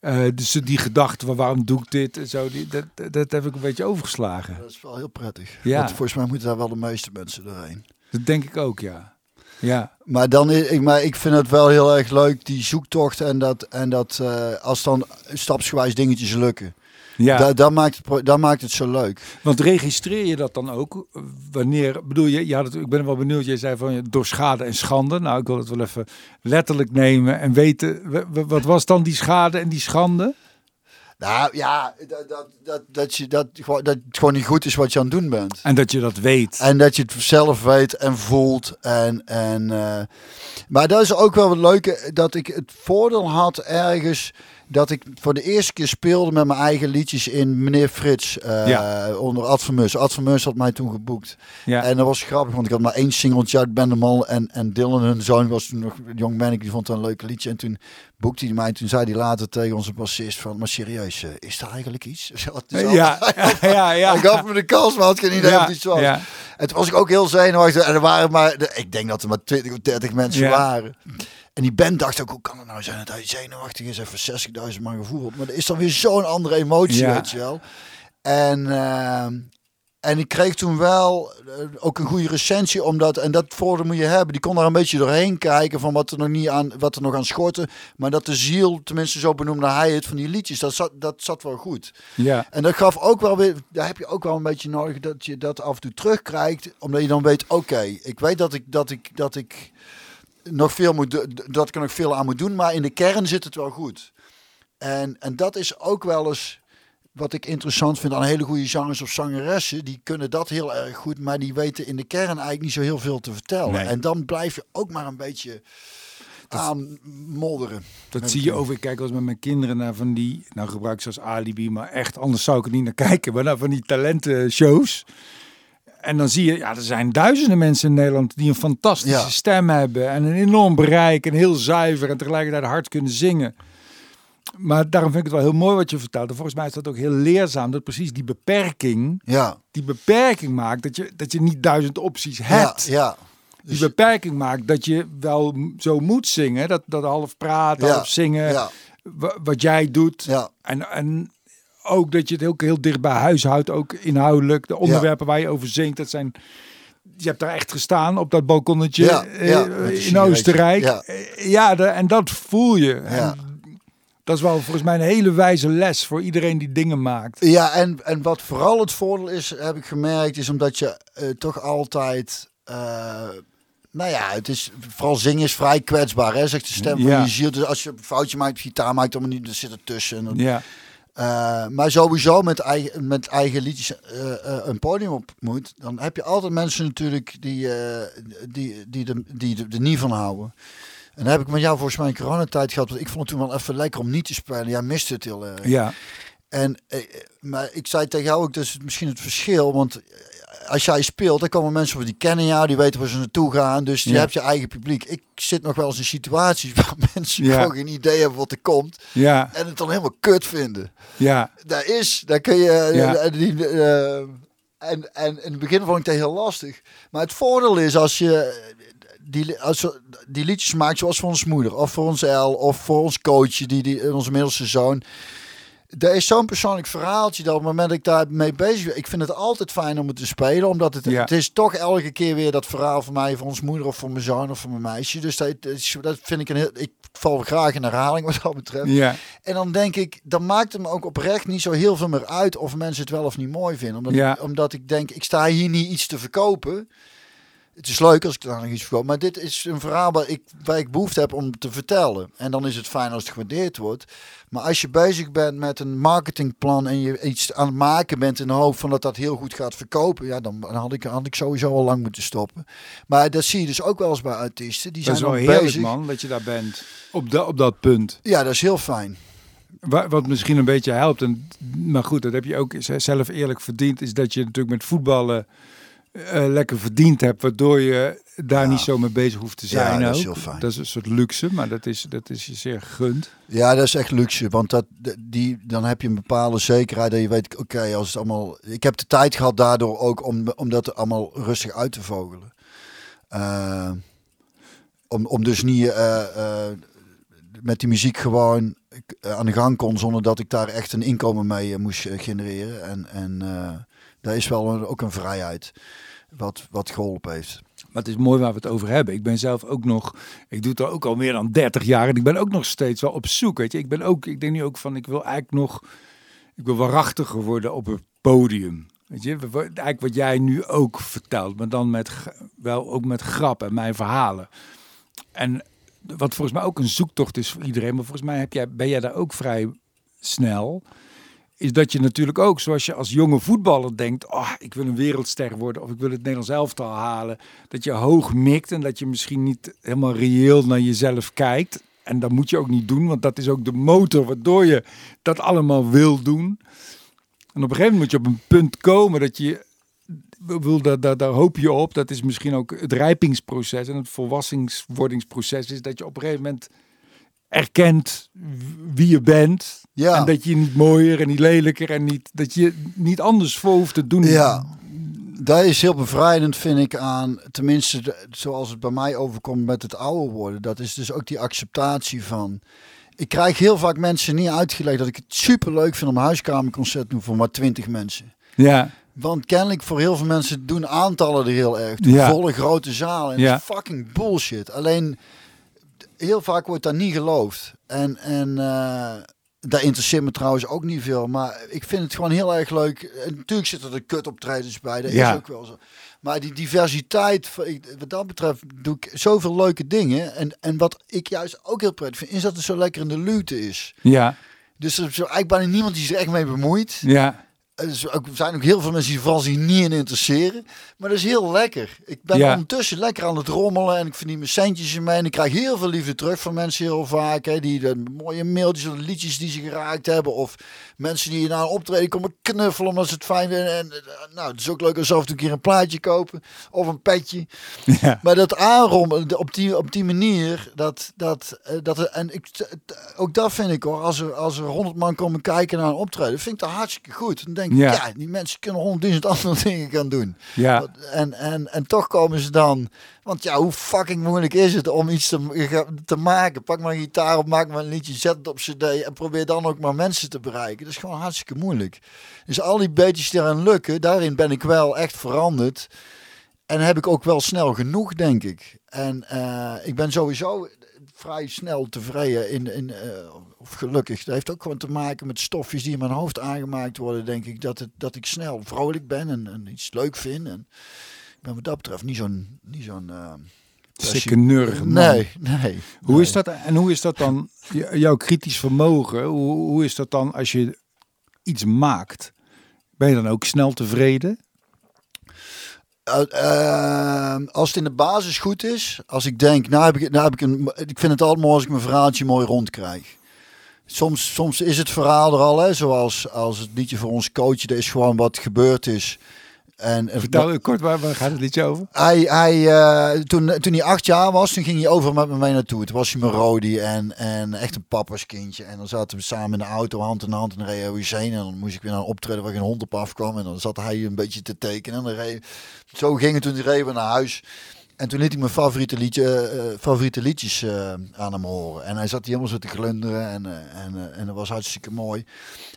eh, dus die gedachte van waarom doe ik dit en zo, die, dat, dat heb ik een beetje overgeslagen. Dat is wel heel prettig. Ja. Want volgens mij moeten daar wel de meeste mensen doorheen. Dat denk ik ook, ja. Ja, Maar, dan, is- ik, maar ik vind het wel heel erg leuk, die zoektocht en dat, en dat eh, als dan stapsgewijs dingetjes lukken. Ja. Da, dat, maakt het, dat maakt het zo leuk. Want registreer je dat dan ook? Wanneer, bedoel je, ja, dat, ik ben wel benieuwd, jij zei van door schade en schande. Nou, ik wil het wel even letterlijk nemen en weten, wat was dan die schade en die schande? Nou ja, dat, dat, dat, dat, je, dat, dat het gewoon niet goed is wat je aan het doen bent. En dat je dat weet. En dat je het zelf weet en voelt. En, en, eh, maar dat is ook wel het leuke, dat ik het voordeel had ergens... dat ik voor de eerste keer speelde met mijn eigen liedjes in Meneer Frits. eh, Ja. Onder Ad van Mus. Ad van Mus had mij toen geboekt. Ja, En dat was grappig, want ik had maar één singeltje uit Bendemal. En, en Dylan, hun zoon, was toen nog jong ik, die vond het een leuk liedje. En toen boekte hij mij. En toen zei hij later tegen onze bassist van, maar serieus, eh, is daar eigenlijk iets? Al- ja, ja, ja. Hij gaf me de kans, maar had geen idee ja, of het iets was. ja. En toen was ik ook heel zenuwachtig. En er waren maar, ik denk dat er maar 20 of 30 mensen Ja. waren. En die band dacht ook, hoe kan het nou zijn dat hij zenuwachtig is? Even 60.000 man gevoeld. Maar er is dan weer zo'n andere emotie, Ja. weet je wel. En, ehm, en ik kreeg toen wel eh, ook een goede recensie, omdat, en dat voordeel moet je hebben, die kon daar een beetje doorheen kijken van wat er nog niet aan, wat er nog aan schortte. Maar dat de ziel, tenminste zo benoemde hij het, van die liedjes, dat zat, dat zat wel goed. ja. En dat gaf ook wel weer, daar heb je ook wel een beetje nodig dat je dat af en toe terugkrijgt, omdat je dan weet, oké, ik weet dat ik, dat ik, dat ik nog veel moet, dat ik er nog veel aan moet doen, maar in de kern zit het wel goed. En, en dat is ook wel eens wat ik interessant vind aan hele goede zangers of zangeressen. Die kunnen dat heel erg goed, maar die weten in de kern eigenlijk niet zo heel veel te vertellen. Nee. En dan blijf je ook maar een beetje aan modderen. Dat zie je over. Ik kijk eens met mijn kinderen naar van die, nou gebruik ik ze als alibi, maar echt anders zou ik er niet naar kijken. Maar naar van die talentenshows. En dan zie je, ja, er zijn duizenden mensen in Nederland die een fantastische Ja. stem hebben en een enorm bereik en heel zuiver en tegelijkertijd hard kunnen zingen. Maar daarom vind ik het wel heel mooi wat je vertelt. En volgens mij is dat ook heel leerzaam. Dat precies die beperking, Ja, die beperking maakt dat je, dat je niet duizend opties hebt. ja, ja. Die Dus- beperking maakt dat je wel zo moet zingen. Dat, dat half praten, half zingen. Wat jij doet. ja. En, en ook dat je het ook heel dicht bij huis houdt. Ook inhoudelijk. De onderwerpen waar je over zingt. Dat zijn... Je hebt daar echt gestaan op dat balkonnetje Ja, eh, in. Oostenrijk. Ja. Eh, Ja, de- en dat voel je. Ja. En dat is wel volgens mij een hele wijze les voor iedereen die dingen maakt. Ja, en, en wat vooral het voordeel is, heb ik gemerkt, is omdat je eh, toch altijd. nou ja, het is vooral zingen is vrij kwetsbaar, hè? Zegt de stem van Ja. je ziel. Dus als je een foutje maakt, gitaar maakt, dan niet, er zit er tussen. Dan- Ja, Eh, maar sowieso met eigen, met eigen liedjes eh, eh, een podium op moet, dan heb je altijd mensen natuurlijk die, die, die, de, die de, er niet van houden. En dan heb ik met jou volgens mij een coronatijd gehad. Want ik vond het toen wel even lekker om niet te spelen. Jij miste het heel erg. ja, En, maar ik zei tegen jou ook, dat is misschien het verschil. Want als jij speelt, dan komen mensen die kennen jou, die weten waar ze naartoe gaan. Dus je Ja. hebt je eigen publiek. Ik zit nog wel eens in situaties waar mensen Ja. gewoon geen idee hebben wat er komt. ja, En het dan helemaal kut vinden. ja, Daar is, daar kun je... Ja. eh, die, eh, en, en in het begin vond ik dat heel lastig. Maar het voordeel is als je die, als we die liedjes maakt, zoals voor ons moeder, of voor ons El, of voor ons coach, die, die, onze middelste zoon. Er is zo'n persoonlijk verhaaltje dat op het moment dat ik daarmee bezig ben, ik vind het altijd fijn om het te spelen, omdat het, Ja. het is toch elke keer weer dat verhaal van mij, voor ons moeder of voor mijn zoon of voor mijn meisje. Dus dat, dat vind ik een heel, ik val graag in herhaling wat dat betreft. ja, En dan denk ik, dan maakt het me ook oprecht niet zo heel veel meer uit of mensen het wel of niet mooi vinden. Omdat, Ja. omdat ik denk, ik sta hier niet iets te verkopen. Het is leuk als ik daar nog iets verkoop, maar dit is een verhaal waar ik, waar ik behoefte heb om te vertellen. En dan is het fijn als het gewaardeerd wordt. Maar als je bezig bent met een marketingplan en je iets aan het maken bent in de hoop van dat dat heel goed gaat verkopen, ja, dan had ik, had ik sowieso al lang moeten stoppen. Maar dat zie je dus ook wel eens bij artiesten. Die dat zijn is wel heerlijk bezig. man, dat je daar bent. Op, da, op dat punt. Ja, dat is heel fijn. Wa- Wat misschien een beetje helpt, en, maar goed, dat heb je ook zelf eerlijk verdiend, is dat je natuurlijk met voetballen eh, lekker verdiend hebt, waardoor je daar Ja. niet zo mee bezig hoeft te zijn. dat is heel fijn. Dat is een soort luxe, maar dat is, dat is je zeer gegund. Ja, dat is echt luxe. Want dat, die, dan heb je een bepaalde zekerheid dat je weet, oké, als het allemaal... Ik heb de tijd gehad daardoor ook om, om dat allemaal rustig uit te vogelen. Eh, om, om dus niet eh, met die muziek gewoon aan de gang kon zonder dat ik daar echt een inkomen mee moest genereren. En, en daar is wel een- ook een vrijheid wat, wat geholpen heeft. Maar het is mooi waar we het over hebben. Ik ben zelf ook nog, ik doe het ook al meer dan 30 jaar en ik ben ook nog steeds wel op zoek. Weet je, ik ben ook, ik denk nu ook van, ik wil eigenlijk nog, ik wil waarachtiger worden op het podium. Weet je, eigenlijk wat jij nu ook vertelt, maar dan met, wel ook met grap en mijn verhalen. En wat volgens mij ook een zoektocht is voor iedereen, maar volgens mij heb jij, ben jij daar ook vrij snel. Is dat je natuurlijk ook, zoals je als jonge voetballer denkt, oh, ik wil een wereldster worden of ik wil het Nederlands elftal halen dat je hoog mikt en dat je misschien niet helemaal reëel naar jezelf kijkt. En dat moet je ook niet doen, want dat is ook de motor waardoor je dat allemaal wil doen. En op een gegeven moment moet je op een punt komen dat je, wil, daar, daar, hoop je op, dat is misschien ook het rijpingsproces en het volwassenswordingsproces, is dat je op een gegeven moment erkent wie je bent. Ja. En dat je niet mooier en niet lelijker en niet, dat je niet anders voor hoeft te doen. Ja, dat is heel bevrijdend, vind ik, aan, tenminste de- zoals het bij mij overkomt met het ouder worden. Dat is dus ook die acceptatie van. Ik krijg heel vaak mensen niet uitgelegd dat ik het super leuk vind om een huiskamerconcert te doen voor maar 20 mensen. Ja, Want kennelijk voor heel veel mensen doen aantallen er heel erg toe. Ja. Volle grote zalen. En Ja. dat is fucking bullshit. Alleen heel vaak wordt dat niet geloofd. En, en eh daar interesseert me trouwens ook niet veel. Maar ik vind het gewoon heel erg leuk. En natuurlijk zitten er kut-optredens bij. Dat Ja. is ook wel zo. Maar die diversiteit, van- ik- wat dat betreft, doe ik zoveel leuke dingen. En, en wat ik juist ook heel prettig vind, is dat het zo lekker in de lute is. ja, Dus er is eigenlijk bijna niemand die zich echt mee bemoeit. ja. Er er zijn ook heel veel mensen die vooral zich niet in interesseren. Maar dat is heel lekker. Ik ben Ja. ondertussen lekker aan het rommelen en ik verdien mijn centjes in. En ik krijg heel veel liefde terug van mensen heel vaak. Hè, die de mooie mailtjes of liedjes die ze geraakt hebben. Of mensen die na een optreden komen knuffelen omdat ze het fijn vinden. En eh, nou, het is ook leuk als af en toe een keer een plaatje kopen. Of een petje. ja. Maar dat aanrommelen op die, op die manier, dat, dat, eh, dat en ik, ook dat vind ik hoor, als er, als er honderd man komen kijken naar een optreden, vind ik dat hartstikke goed. Dan denk ik, Ja. ja, die mensen kunnen honderdduizend andere dingen gaan doen. ja. En, en, en toch komen ze dan, want ja, hoe fucking moeilijk is het om iets te, te maken? Pak maar een gitaar op, maak maar een liedje, zet het op cd en probeer dan ook maar mensen te bereiken. Dat is gewoon hartstikke moeilijk. Dus al die beetjes die eraan lukken, daarin ben ik wel echt veranderd. En heb ik ook wel snel genoeg, denk ik. En eh, ik ben sowieso vrij snel tevreden in, in eh, of gelukkig. Dat heeft ook gewoon te maken met stofjes die in mijn hoofd aangemaakt worden, denk ik. Dat, het, dat ik snel vrolijk ben en, en iets leuk vind. En ik ben wat dat betreft niet zo'n... Niet zo'n eh, Sikke nurige man. Nee, nee. Hoe nee. is dat en hoe is dat dan jouw kritisch vermogen? Hoe, hoe is dat dan als je iets maakt? Ben je dan ook snel tevreden? Eh, eh, als het in de basis goed is, als ik denk, nou heb ik, nou heb ik een, ik vind het altijd mooi als ik mijn verhaaltje mooi rondkrijg. Soms, soms is het verhaal er al, hè, zoals als het liedje voor ons coach, dat is gewoon wat gebeurd is. En, Vertel kort, waar, waar gaat het liedje over? hij, hij, eh, toen, toen hij acht jaar was, toen ging hij over met me mee naartoe. Toen was hij mijn Rodi en, en echt een papa's kindje. En dan zaten we samen in de auto, hand in hand, en dan reden we heen. En dan moest ik weer naar een optreden waar geen hond op afkwam. En dan zat hij een beetje te tekenen. En dan reed, zo ging het toen reden we naar huis. En toen liet ik mijn favoriete, liedje, eh, favoriete liedjes eh, aan hem horen. En hij zat hier helemaal zo te glunderen en, eh, en, eh, en dat was hartstikke mooi.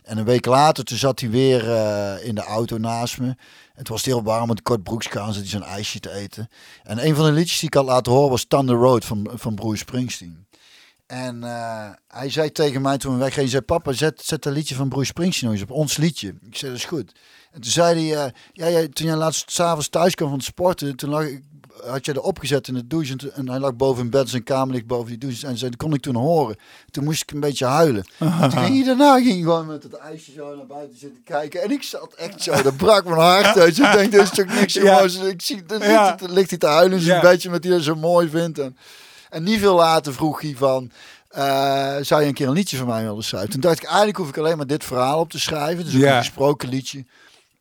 En een week later, toen zat hij weer eh, in de auto naast me. Het was heel warm, met kort broekje aan, zat hij zo'n ijsje te eten. En een van de liedjes die ik had laten horen was Thunder Road van, van Bruce Springsteen. En eh, hij zei tegen mij toen we weggingen, zei papa, zet, zet dat liedje van Bruce Springsteen nog eens op, ons liedje. Ik zei, dat is goed. En toen zei hij, eh, ja, ja, toen jij laatst s'avonds thuis kwam van het sporten, toen lag ik, had je er opgezet in de douche en, toen- en hij lag boven in bed, zijn kamer ligt boven die douche. En zei, dat kon ik toen horen. Toen moest ik een beetje huilen. Toen ging hij daarna ging gewoon met het ijsje zo naar buiten zitten kijken. En ik zat echt zo, dat brak mijn hart uit. Ik denk, dit is toch niks Ja. Ik zie, dan Ja. ligt, hij- ligt hij te huilen in zijn Ja. bedje met die hij zo mooi vindt. En, en niet veel later vroeg hij van, eh, zou je een keer een liedje van mij willen schrijven? Toen dacht ik, eigenlijk hoef ik alleen maar dit verhaal op te schrijven. Dus ook Ja. een gesproken liedje.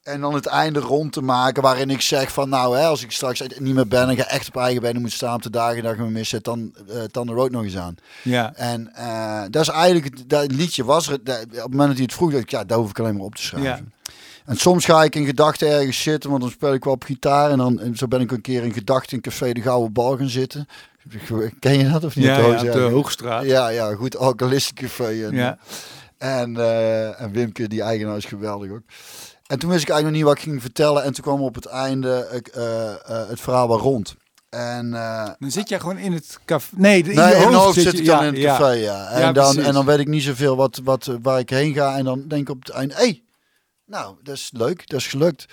En dan het einde rond te maken waarin ik zeg van nou, hè, als ik straks niet meer ben en ga echt op eigen benen moet staan op de dagen dat ik me mis zit, dan uh, dan de road nog eens aan. Ja. En uh, dat is eigenlijk, dat liedje was er, dat, op het moment dat hij het vroeg, dacht ik, ja, daar hoef ik alleen maar op te schrijven. Ja. En soms ga ik in gedachten ergens zitten, want dan speel ik wel op gitaar. En dan en zo ben ik een keer in gedachten in Café de Gouden Bal gaan zitten. Ken je dat of niet? Ja, ja, op de Hoogstraat. Ja, ja, goed alcoholistencafé. En, Ja. en, eh, en Wimke, die eigenaar, is geweldig ook. En toen wist ik eigenlijk nog niet wat ik ging vertellen. En toen kwam op het einde eh, eh, het verhaal waar rond. En, eh, Dan zit jij gewoon in het café. Nee, in Nee, je in hoofd zit zit je- ik dan ja, in het café, ja. En, Ja, dan, precies. en dan weet ik niet zoveel wat, wat, waar ik heen ga. En dan denk ik op het einde, hé, hey, nou, dat is leuk, dat is gelukt.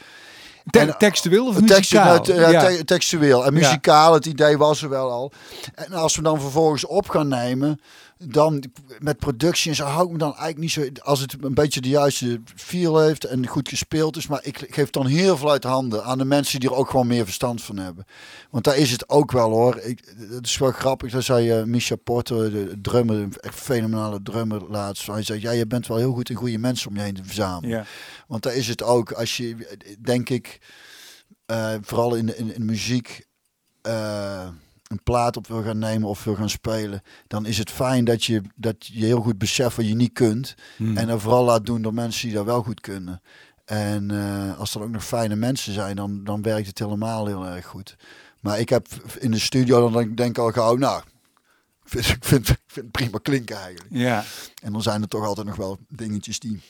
Te- En- textueel of Tekstu- muzikaal? nou, te- ja, te- textueel. En muzikaal, het idee was er wel al. En als we dan vervolgens op gaan nemen, dan met productie en zo hou ik me dan eigenlijk niet zo... Als het een beetje de juiste feel heeft en goed gespeeld is. Maar ik geef dan heel veel uit handen aan de mensen die er ook gewoon meer verstand van hebben. Want daar is het ook wel hoor. Ik, het is wel grappig, daar zei uh, Misha Porter, de drummer, een echt fenomenale drummer laatst. Hij zei, ja, je bent wel heel goed in goede mensen om je heen te verzamelen. Ja. Want daar is het ook, als je, denk ik, eh, vooral in, de- in, in muziek, eh, een plaat op wil gaan nemen of wil gaan spelen, dan is het fijn dat je, dat je heel goed beseft wat je niet kunt. Hmm. En dat vooral laat doen door mensen die dat wel goed kunnen. En eh, als er ook nog fijne mensen zijn, dan, dan werkt het helemaal heel erg goed. Maar ik heb in de studio, dan denk, denk ik al gauw, nou, ik vind, ik, vind, ik vind het prima klinken eigenlijk. ja. En dan zijn er toch altijd nog wel dingetjes die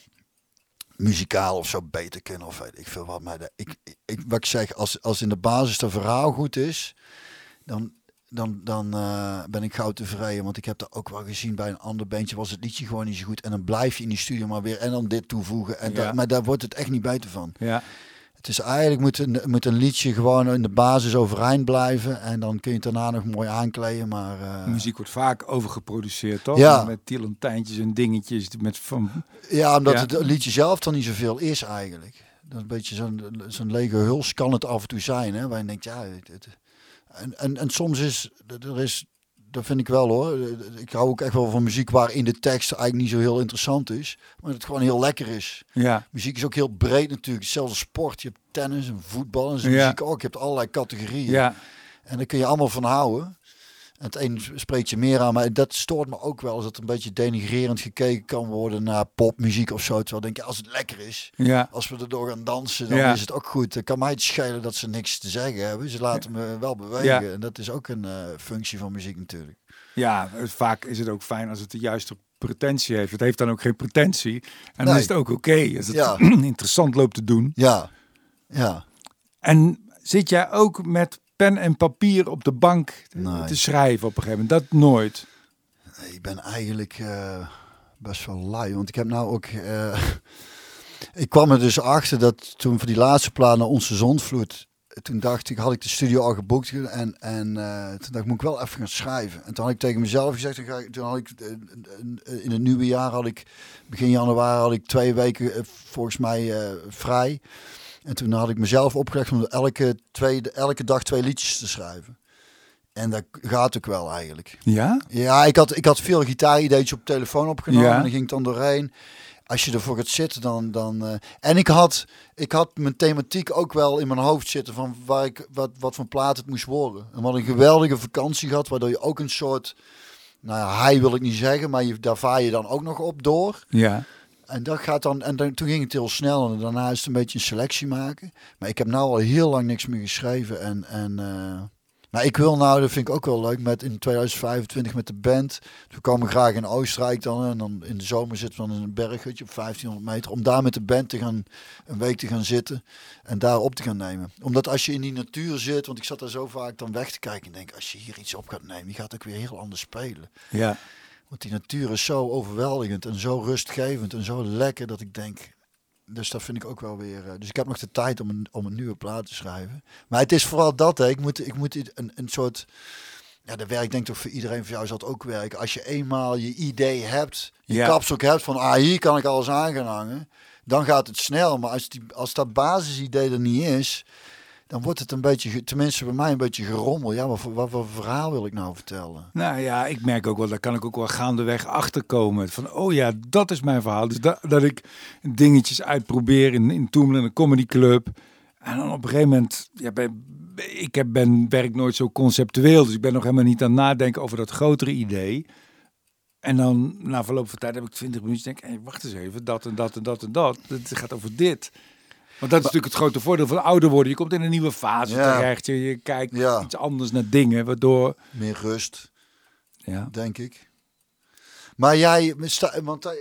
muzikaal of zo beter kunnen of weet ik veel wat. Maar de, ik, ik, wat ik zeg, als, als in de basis de verhaal goed is, dan, dan, dan eh, ben ik gauw tevreden. Want ik heb dat ook wel gezien bij een ander bandje, was het liedje gewoon niet zo goed. En dan blijf je in die studio maar weer en dan dit toevoegen. En Ja. da- maar daar wordt het echt niet beter van. ja. Het is eigenlijk moet een, moet een liedje gewoon in de basis overeind blijven. En dan kun je het daarna nog mooi aankleden. Maar eh, Muziek wordt vaak overgeproduceerd, toch? Ja. Met tilantijntjes en dingetjes. Met van, Ja, omdat Ja. het liedje zelf dan niet zoveel is eigenlijk. Dat is een beetje zo'n zo'n lege huls kan het af en toe zijn. Hè? Waar je denkt, ja... Het, het- en, en, en soms is... Er is dat vind ik wel hoor. Ik hou ook echt wel van muziek waarin de tekst eigenlijk niet zo heel interessant is. Maar dat het gewoon heel lekker is. ja. Muziek is ook heel breed natuurlijk. Hetzelfde sport. Je hebt tennis en voetbal en zo Ja. muziek ook. Je hebt allerlei categorieën. ja. En daar kun je allemaal van houden. Het een spreekt je meer aan, maar dat stoort me ook wel. Als het een beetje denigrerend gekeken kan worden naar popmuziek of zo. Terwijl denk je, als het lekker is, Ja. als we erdoor gaan dansen, dan Ja. is het ook goed. Het kan mij het schelen dat ze niks te zeggen hebben. Ze laten me wel bewegen. En dat is ook een eh, functie van muziek natuurlijk. Ja, het- vaak is het ook fijn als het de juiste pretentie heeft. Het heeft dan ook geen pretentie. En dan is het ook oké als het Ja. interessant loopt te doen. Ja, ja. En zit jij ook met pen en papier op de bank te- Nee. te schrijven op een gegeven moment? Dat nooit. Nee, Ik ben eigenlijk eh, best wel lui. Want ik heb nou ook. eh, ik kwam er dus achter dat toen voor die laatste plaat naar onze zondvloed. Toen dacht ik, had ik de studio al geboekt. En, en eh, toen dacht ik, moet ik wel even gaan schrijven. En toen had ik tegen mezelf gezegd, dan ga ik, toen had ik in het nieuwe jaar had ik, begin januari had ik twee weken volgens mij vrij. En toen had ik mezelf opgelegd om elke, tweede, elke dag twee liedjes te schrijven. En dat gaat ook wel eigenlijk. Ja? Ja, ik had, ik had veel gitaarideetjes op telefoon opgenomen Ja. en dan ging ik dan doorheen. Als je ervoor gaat zitten, dan... dan eh, En ik had, ik had mijn thematiek ook wel in mijn hoofd zitten van waar ik, wat, wat voor plaat het moest worden. En hadden een geweldige vakantie gehad, waardoor je ook een soort... Nou ja, hij wil ik niet zeggen, maar je, daar vaar je dan ook nog op door. Ja. En dat gaat dan, en dan, toen ging het heel snel en daarna is het een beetje een selectie maken. Maar ik heb nou al heel lang niks meer geschreven. En, en eh, maar ik wil nou, dat vind ik ook wel leuk, met in 2025 met de band. We komen graag in Oostenrijk dan. En dan in de zomer zitten we dan in een berghutje op 1500 meter. Om daar met de band te gaan, een week te gaan zitten en daar op te gaan nemen. Omdat als je in die natuur zit, want ik zat daar zo vaak dan weg te kijken. En denk, als je hier iets op gaat nemen, je gaat ook weer heel anders spelen. Ja. Want die natuur is zo overweldigend en zo rustgevend en zo lekker dat ik denk. Dus dat vind ik ook wel weer. eh, Dus ik heb nog de tijd om een, om een nieuwe plaat te schrijven. Maar het is vooral dat, hè. Ik moet, ik moet een, een soort. Ja, dat werkt denk ik toch voor iedereen. Voor jou zal het ook werken. Als je eenmaal je idee hebt, je Ja. kapstok hebt van, ah, hier kan ik alles aan gaan hangen. Dan gaat het snel. Maar als, die, als dat basisidee er niet is, dan wordt het een beetje, tenminste bij mij een beetje gerommel. Ja, wat, wat voor verhaal wil ik nou vertellen? Nou ja, ik merk ook wel, daar kan ik ook wel gaandeweg achterkomen. Van, oh ja, dat is mijn verhaal. Dus dat, dat ik dingetjes uitprobeer in, in Toemelen, een comedyclub. En dan op een gegeven moment, ja, ik heb, ben, werk nooit zo conceptueel. Dus ik ben nog helemaal niet aan het nadenken over dat grotere idee. En dan, na verloop van tijd, heb ik 20 minuten. Denk ik, hey, wacht eens even, dat en dat en dat en dat. Het gaat over dit. Want dat is natuurlijk het grote voordeel van ouder worden. Je komt in een nieuwe fase Ja. terecht. Je, je kijkt Ja. iets anders naar dingen, waardoor... Meer rust, Ja. denk ik. Maar jij, sta, want eh,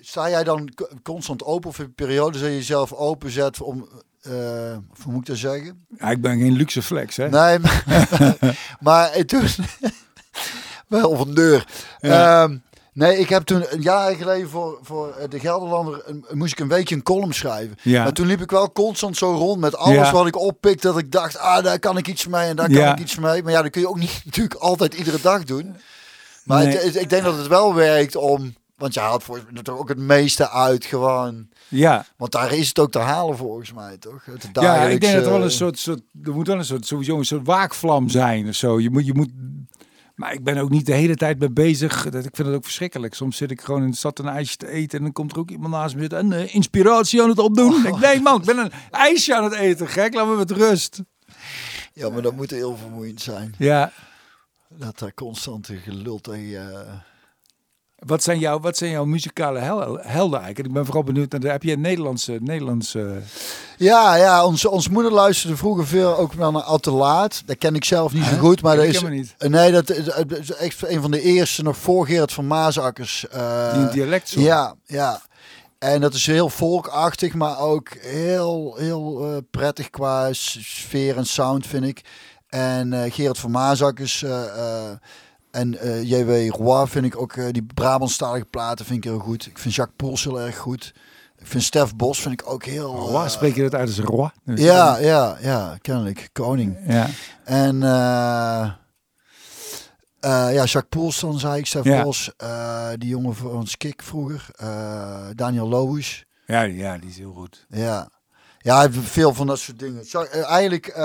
sta jij dan co- constant open of je periodes dat je jezelf openzet om, of hoe moet ik dat zeggen? Ja, ik ben geen luxe flex, hè? Nee, maar, maar toen, wel van deur. Ja. Ehm, nee, ik heb toen een jaar geleden voor, voor eh, de Gelderlander, een- moest ik een weekje een column schrijven. Ja. Maar toen liep ik wel constant zo rond met alles Ja. wat ik oppik, dat ik dacht, ah, daar kan ik iets mee en daar kan ik iets mee. Maar ja, dat kun je ook niet natuurlijk altijd iedere dag doen. Maar Nee. het- het- ik denk dat het wel werkt om, want je haalt voor toch ook het meeste uit gewoon. Ja, Want daar is het ook te halen volgens mij, toch? Het ja ik denk dat er wel een soort, soort, er moet wel een soort, sowieso een soort waakvlam zijn of zo. Je moet, je moet, maar ik ben ook niet de hele tijd mee bezig. Dat, ik vind het ook verschrikkelijk. Soms zit ik gewoon in de stad een ijsje te eten en dan komt er ook iemand naast me zitten en eh, inspiratie aan het opdoen. Ik denk, nee man, ik ben een ijsje aan het eten, gek. Laat me met rust. Ja, maar dat moet heel vermoeiend zijn. Ja. Dat daar constante gelul tegen... eh, Wat zijn, jouw, wat zijn jouw muzikale hel- helden eigenlijk? Ik ben vooral benieuwd naar, de, heb je een Nederlandse, Nederlandse... Ja, ja onze, onze moeder luisterde vroeger veel ook wel naar Al te Laat. Dat ken ik zelf niet zo goed, maar dat is... niet. eh, Nee, dat is, dat is echt een van de eerste, nog voor Gerard van Maasakkers. eh, Die dialect zo. Ja, ja. En dat is heel volkachtig, maar ook heel, heel eh, prettig qua sfeer en sound, vind ik. En eh Gerard van Maasakkers eh, eh, en eh, J.W. Roy vind ik ook, eh, die Brabantstalige platen vind ik heel goed. Ik vind Jacques Poels heel erg goed. Ik vind Stef Bos vind ik ook heel... Roi, eh, spreek je dat uit als Roi? ja, ja, ja, kennelijk. Koning. Ja. En ja, Jacques Poels dan zei ik, Stef Ja. Bos. die jongen van ons Kik vroeger. Daniel Loos. Ja, ja, die is heel goed. Ja. Ja, veel van dat soort dingen. Zag- eh, eigenlijk eh,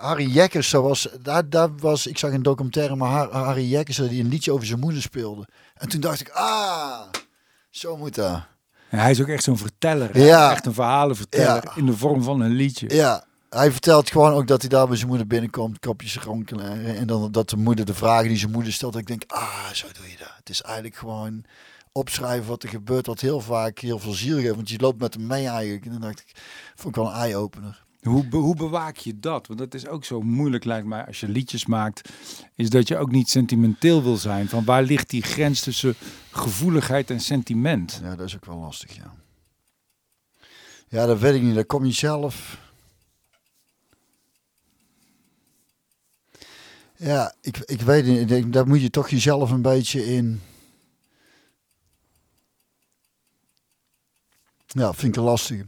Harry Jekkers, dat was, daar, daar was, ik zag een documentaire, maar Har- Harry Jekkers die een liedje over zijn moeder speelde. En toen dacht ik, ah, zo moet dat. Hij is ook echt zo'n verteller. Ja. Echt een verhalenverteller Ja. in de vorm van een liedje. Ja, hij vertelt gewoon ook dat hij daar bij zijn moeder binnenkomt, kopjes ronkelen. En dan dat de moeder de vragen die zijn moeder stelt, dat ik denk, ah, zo doe je dat. Het is eigenlijk gewoon opschrijven wat er gebeurt, wat heel vaak heel veel ziel geeft. Want je loopt met hem mee eigenlijk. En dan dacht ik, vond ik wel een eye-opener. Hoe, be- hoe bewaak je dat? Want dat is ook zo moeilijk, lijkt mij, als je liedjes maakt. Is dat je ook niet sentimenteel wil zijn. Van waar ligt die grens tussen gevoeligheid en sentiment? Ja, dat is ook wel lastig, ja. Ja, dat weet ik niet. Dat kom je zelf. Ja, ik, ik weet niet. Ik denk, Daar moet je toch jezelf een beetje in. Ja, vind ik een lastige.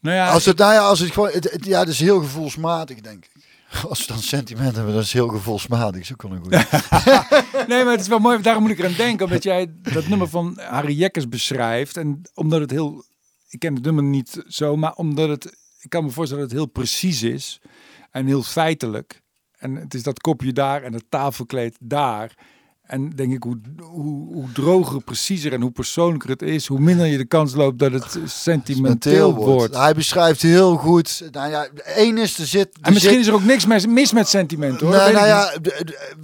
Nou ja, Als het, nou ja, als het gewoon. Het, het- ja, dat is heel gevoelsmatig, denk ik. Als we dan sentiment hebben, dat is heel gevoelsmatig. Ook wel een goede. nee, maar het is wel mooi. Daarom moet ik eraan denken. Omdat jij dat nummer van Harry Jekkers beschrijft. En omdat het heel... Ik ken het nummer niet zo, maar omdat het... Ik kan me voorstellen dat het heel precies is. En heel feitelijk. En het is dat kopje daar en het tafelkleed daar. En denk ik, hoe, hoe, hoe droger, preciezer en hoe persoonlijker het is, hoe minder je de kans loopt dat het sentimenteel wordt. Hij beschrijft heel goed. Nou ja, één is er zit. er En misschien zit- is er ook niks mis, met sentiment hoor. Nee, nou niet. ja,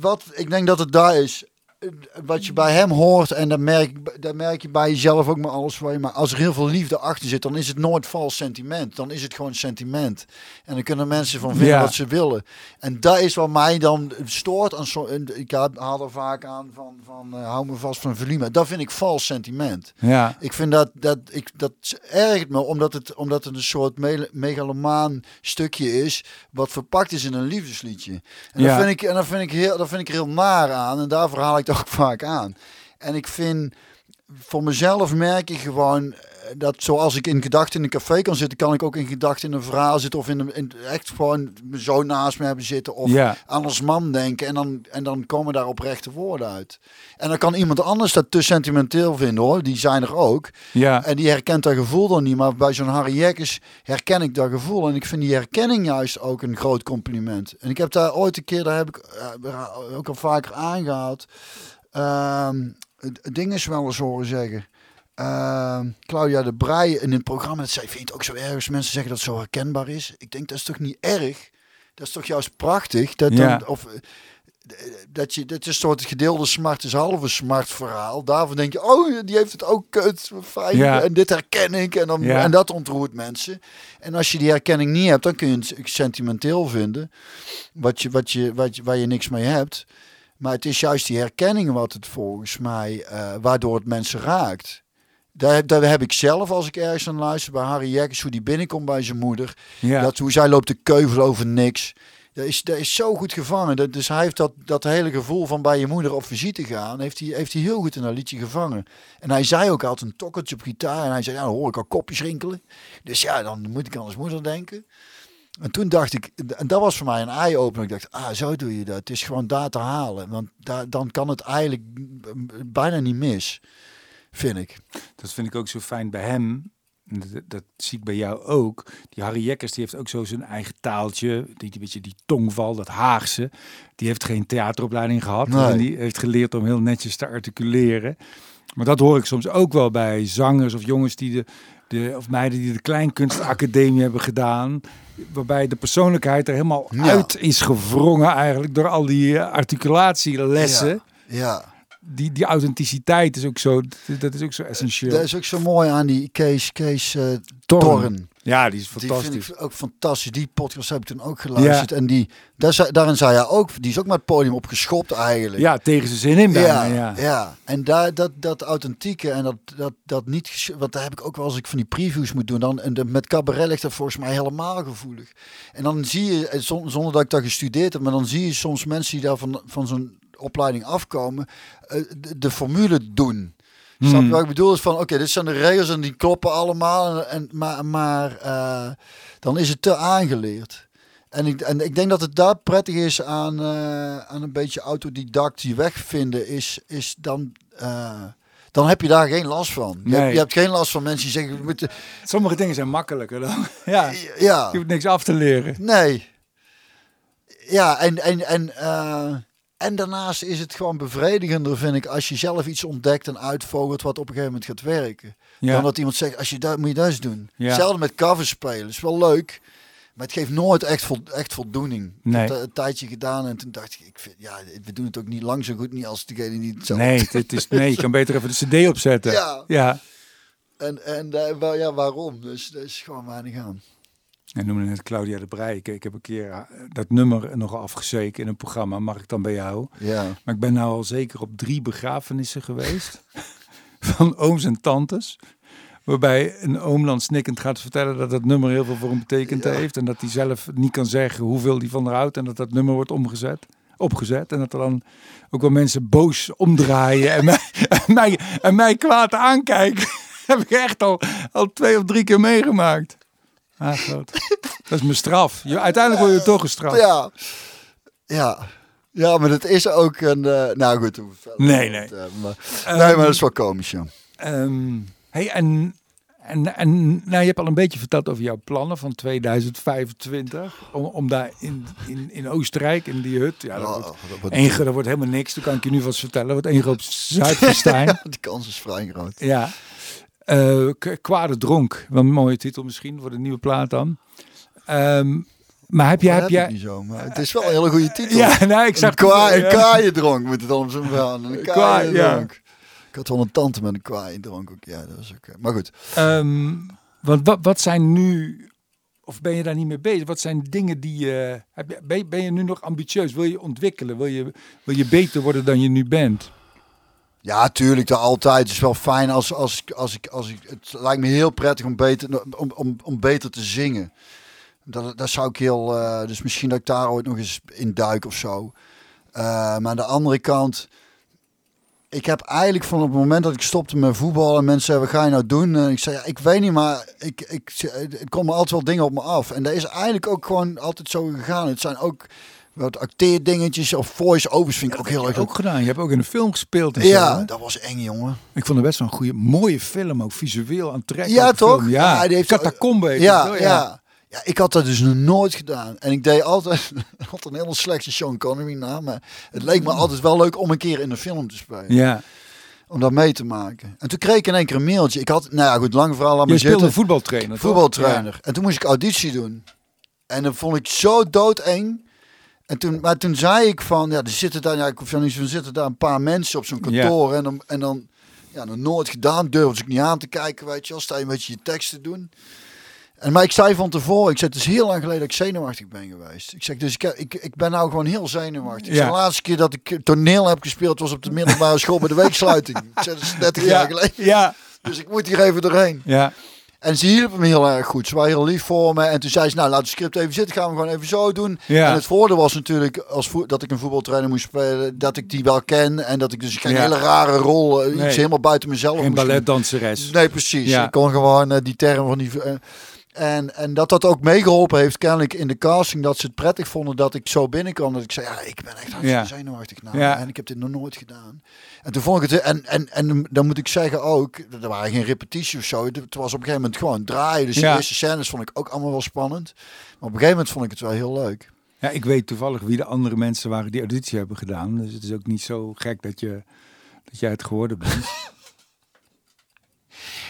wat ik denk dat het daar is. Eh, Wat je bij hem hoort, en dat merk, dat merk je bij jezelf ook maar alles voor je. Maar als er heel veel liefde achter zit, dan is het nooit vals sentiment. Dan is het gewoon sentiment. En dan kunnen mensen van vinden Ja. wat ze willen. En dat is wat mij dan stoort. Aan zo, ik haal er vaak aan van, van eh, hou me vast van Velima. Dat vind ik vals sentiment. Ja, Ik vind dat, dat, ik, dat ergert me, omdat het, omdat het een soort me- megalomaan stukje is, wat verpakt is in een liefdesliedje. En, Ja. dat, vind ik, en dat, vind ik heel, dat vind ik heel naar aan, en daarvoor haal ik het vaak aan. En ik vind, voor mezelf merk ik gewoon dat zoals ik in gedachten in een café kan zitten, kan ik ook in gedachten in een verhaal zitten of in, een, in echt gewoon zo naast me hebben zitten of Ja. aan als man denken en dan, en dan komen daar oprechte woorden uit. En dan kan iemand anders dat te sentimenteel vinden hoor, die zijn er ook. Ja, En die herkent dat gevoel dan niet. Maar bij zo'n Harry Jekkers herken ik dat gevoel. En ik vind die herkenning juist ook een groot compliment. En ik heb daar ooit een keer, daar heb ik eh, ook al vaker aangehaald. Ehm ding is wel eens horen zeggen. Ehm, Claudia de Breij in het programma, dat zei, vind je het ook zo erg als mensen zeggen dat het zo herkenbaar is? Ik denk, dat is toch niet erg? Dat is toch juist prachtig? Dat, Ja. dan, of, eh, dat je, dat is een soort gedeelde smart is halve smart verhaal. Daarvan denk je, oh, die heeft het ook kut, fijn. Ja. En dit herken ik. En, dan, Ja. en dat ontroert mensen. En als je die herkenning niet hebt, dan kun je het sentimenteel vinden. Wat je, wat je, wat je, waar je niks mee hebt. Maar het is juist die herkenning wat het volgens mij, eh, waardoor het mensen raakt. Daar, daar heb ik zelf, als ik ergens aan luister bij Harry Jekkers, hoe die binnenkomt bij zijn moeder. ja. Dat, hoe zij loopt te keuvelen over niks. Dat is, dat is zo goed gevangen. Dat, dus hij heeft dat, dat hele gevoel van bij je moeder op visite gaan, heeft hij, heeft hij heel goed in dat liedje gevangen. En hij zei ook, hij had een tokkeltje op gitaar en hij zei, ja, dan hoor ik al kopjes rinkelen. Dus ja, dan moet ik aan zijn moeder denken. En toen dacht ik, en dat was voor mij een eye-opener. Ik dacht, ah, zo doe je dat. Het is gewoon daar te halen. Want daar, dan kan het eigenlijk bijna niet mis, vind ik. Dat vind ik ook zo fijn bij hem. Dat, dat zie ik bij jou ook. Die Harry Jekkers die heeft ook zo zijn eigen taaltje. Die, die, beetje die tongval, dat Haagse. Die heeft geen theateropleiding gehad. Nee. En die heeft geleerd om heel netjes te articuleren. Maar dat hoor ik soms ook wel bij zangers of jongens die de, de of meiden die de Kleinkunstacademie hebben gedaan. Waarbij de persoonlijkheid er helemaal Ja. uit is gevrongen eigenlijk door al die eh, articulatielessen. Ja, ja. Die, die authenticiteit is ook zo, dat is ook zo essentieel. dat is ook zo mooi aan die Kees, Kees. Torren. Ja, die is Die fantastisch. vind ik ook fantastisch. Die podcast heb ik toen ook geluisterd. En die, daar, zei- daarin zei hij ook, die is ook met het podium opgeschopt eigenlijk. Ja, tegen zijn zin in bijna, ja, ja. ja. En daar, dat, dat authentieke en dat, dat, dat niet, want daar heb ik ook wel als ik van die previews moet doen. Dan, en de, met cabaret ligt dat volgens mij helemaal gevoelig. En dan zie je, eh, zon- zonder dat ik dat gestudeerd heb, maar dan zie je soms mensen die daar van, van zo'n opleiding afkomen, eh, de, de formule doen. Je wat ik bedoel? Is van, oké, dit zijn de regels en die kloppen allemaal. En, maar maar eh, dan is het te aangeleerd. En ik, en ik denk dat het daar prettig is aan, eh, aan een beetje autodidact je weg vinden. Is, is dan, dan heb je daar geen last van. Je, Nee. hebt, je hebt geen last van mensen die zeggen... We moeten, Sommige dingen zijn makkelijker dan. Ja, je ja, hoeft niks af te leren. nee. Ja, en, en, en, en daarnaast is het gewoon bevredigender, vind ik, als je zelf iets ontdekt en uitvogelt wat op een gegeven moment gaat werken. Ja. Dan dat iemand zegt, als je dat moet je dat eens doen. Ja. Hetzelfde met covers spelen. is wel leuk. Maar het geeft nooit echt, echt voldoening. Ik Nee. heb dat een tijdje gedaan en toen dacht ik, ik vind, ja, we doen het ook niet lang zo goed niet als degene die het zo. Nee, het is, nee, je kan beter even de cd opzetten. Ja. ja. En, en eh, ja, waarom? Dus dat is gewoon weinig aan. En noemde net Claudia de Breij. Ik, ik heb een keer eh, dat nummer nog afgezeken in een programma. Mag ik dan bij jou? Ja. Maar ik ben nou al zeker op drie begrafenissen geweest. van ooms en tantes. Waarbij een oom dan snikkend gaat vertellen dat dat nummer heel veel voor hem betekend Ja. heeft. En dat hij zelf niet kan zeggen hoeveel hij van haar houdt. En dat dat nummer wordt omgezet, opgezet. En dat er dan ook wel mensen boos omdraaien en mij, en mij, en mij kwaad aankijken. heb ik echt al, al twee of drie keer meegemaakt. Ah, groot. Dat is mijn straf. Je, uiteindelijk word je toch gestraft. Ja. Ja. Ja, maar dat is ook een... eh, nou goed, Nee, nee. eh, maar, nee, maar dat is wel komisch, ja. Ehm, hey, en, en, en nou, je hebt al een beetje verteld over jouw plannen van 2025. Om, om daar in, in, in Oostenrijk, in die hut. Ja, dat, Oh, wordt, dat wordt- één, dat wordt helemaal niks. Dat kan ik je nu vast vertellen. Dat wordt één groot Zuidfestijn. Die kans is vrij groot. ja. Eh, K- Kwade Dronk. Wel een mooie titel misschien voor de nieuwe plaat dan. Ehm, maar heb, jij jij... heb ik niet zo, maar het is wel een hele goede titel. Ja, nou, ik zag... kwa ja. kwaaiendronk moet het op zo'n verhaal. Een Kwa- kwaaiendronk. Ik had wel een tante met een kwaaiendronk ook. Ja, dat was ook... eh, Maar goed. Ehm, want wat, wat zijn nu, of ben je daar niet mee bezig? Wat zijn dingen die je, ben, je- ben je nu nog ambitieus? Wil je ontwikkelen? Wil je, wil je beter worden dan je nu bent? Ja, tuurlijk, dat altijd. Het is wel fijn als, als, als, ik, als ik... Het lijkt me heel prettig om beter, om, om, om beter te zingen. Dat, dat zou ik heel... eh, dus misschien dat ik daar ooit nog eens in duik of zo. Eh, maar aan de andere kant... ik heb eigenlijk van het moment dat ik stopte met voetbal en mensen zeiden, wat ga je nou doen? En ik zei, ja, ik weet niet, maar ik, ik, er komen altijd wel dingen op me af. En dat is eigenlijk ook gewoon altijd zo gegaan. Het zijn ook wat acteerdingetjes of voice-overs vind ik ook heel erg ook gedaan. Je hebt ook in een film gespeeld. En Ja, zo, dat was eng, jongen. Ik vond het best wel een goede, mooie film. Ook visueel aantrekkelijk. Ja, toch? film. Ja, Ja, die heeft- Catacombe heet Ja, het, ja. hoor. ja. ik had dat dus nog nooit gedaan. En ik deed altijd, altijd een hele slechte Sean Connery na. Maar het leek me altijd wel leuk om een keer in een film te spelen. Ja. Om dat mee te maken. En toen kreeg ik in één keer een mailtje. Ik had, nou ja, goed, lang verhaal aan speelde zitten. een voetbaltrainer, voetbaltrainer. En toen moest ik auditie doen. En dat vond ik zo doodeng. En toen, maar toen zei ik van, ja, er zitten daar, ja, ik hoef niet zo- zitten daar een paar mensen op zo'n kantoor. En dan, en dan, ja, nog nooit gedaan, durfde ik niet aan te kijken, weet je wel. Sta je een beetje je tekst te doen. En, maar ik zei van tevoren, ik zei, het is heel lang geleden dat ik zenuwachtig ben geweest. Ik zeg, dus ik, ik, ik ben nou gewoon heel zenuwachtig. Ja. de laatste keer dat ik toneel heb gespeeld was op de middelbare school bij de weeksluiting. Ik zei, dat is 30 jaar Ja. geleden. Ja. Dus ik moet hier even doorheen. Ja. En ze hielp hem heel erg goed. Ze waren heel lief voor me. En toen zei ze, nou laat het script even zitten. Gaan we gewoon even zo doen. Ja. En het voordeel was natuurlijk, als dat ik een voetbaltrainer moest spelen, dat ik die wel ken. En dat ik dus geen Ja. hele rare rol, eh, Nee. iets helemaal buiten mezelf doen. balletdanseres. Nee, precies. Ja. Ik kon gewoon eh, die term van die... eh, en, en dat dat ook meegeholpen heeft, kennelijk in de casting, dat ze het prettig vonden dat ik zo binnenkwam. Dat ik zei, ja, ik ben echt hartstikke Ja. zenuwachtig nou. Ja. En ik heb dit nog nooit gedaan. En toen vond ik het, en, en, en dan moet ik zeggen ook, er waren geen repetities of zo. Het was op een gegeven moment gewoon draaien. Dus Ja. de eerste scènes vond ik ook allemaal wel spannend. Maar op een gegeven moment vond ik het wel heel leuk. Ja, ik weet toevallig wie de andere mensen waren die auditie hebben gedaan. Dus het is ook niet zo gek dat, je, dat jij het geworden bent.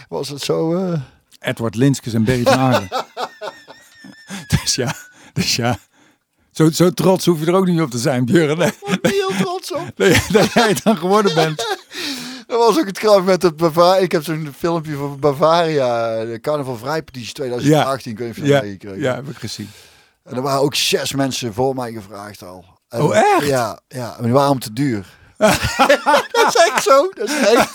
Was het zo... eh, Edward Linskes en Berry van Aarden. dus ja, dus ja. Zo, zo trots hoef je er ook niet op te zijn, Björn. Nee, Ik ben heel trots op. nee, dat jij het dan geworden bent. Dat was ook het grap met het Bavaria. Ik heb zo'n filmpje van Bavaria, de Carnaval Vrijpetitie 2018. Ik weet niet of je Ja, meegekregen ja, heb ik gezien. En er waren ook zes mensen voor mij gevraagd al. En- Oh, echt? Ja, ja, maar die waren om te duur. dat is echt zo. Dat is echt.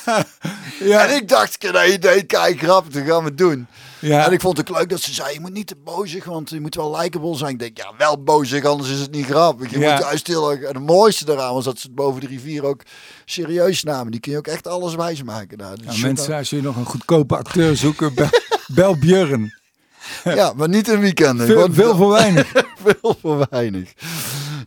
Ja, En ik dacht, nee, idee, kijk, grappig, dat gaan we doen. ja. En ik vond het leuk dat ze zei, je moet niet te bozig, want je moet wel likable zijn. Ik denk, ja, wel bozig, anders is het niet grappig. Je Ja. moet juist heel. En het mooiste daaraan was dat ze het boven de rivier ook serieus namen. Die kun je ook echt alles wijsmaken daar. Dus Nou, mensen, als je nog een goedkope acteur zoekt, bel, bel Björn. Ja, maar niet in weekenden. Veel, veel voor weinig. veel voor weinig.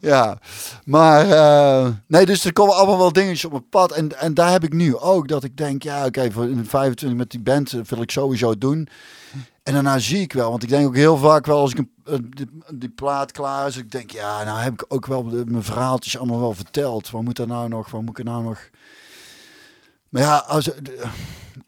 Ja, maar eh, nee, dus er komen allemaal wel dingetjes op mijn pad. En, en daar heb ik nu ook dat ik denk, ja, oké, voor in de 25 met die band eh, wil ik sowieso doen. En daarna zie ik wel, want ik denk ook heel vaak wel als ik een, eh, die, plaat klaar is, ik denk, ja, nou heb ik ook wel mijn verhaaltjes allemaal wel verteld. Wat moet er nou nog, wat moet ik er nou nog... Maar ja, als, de-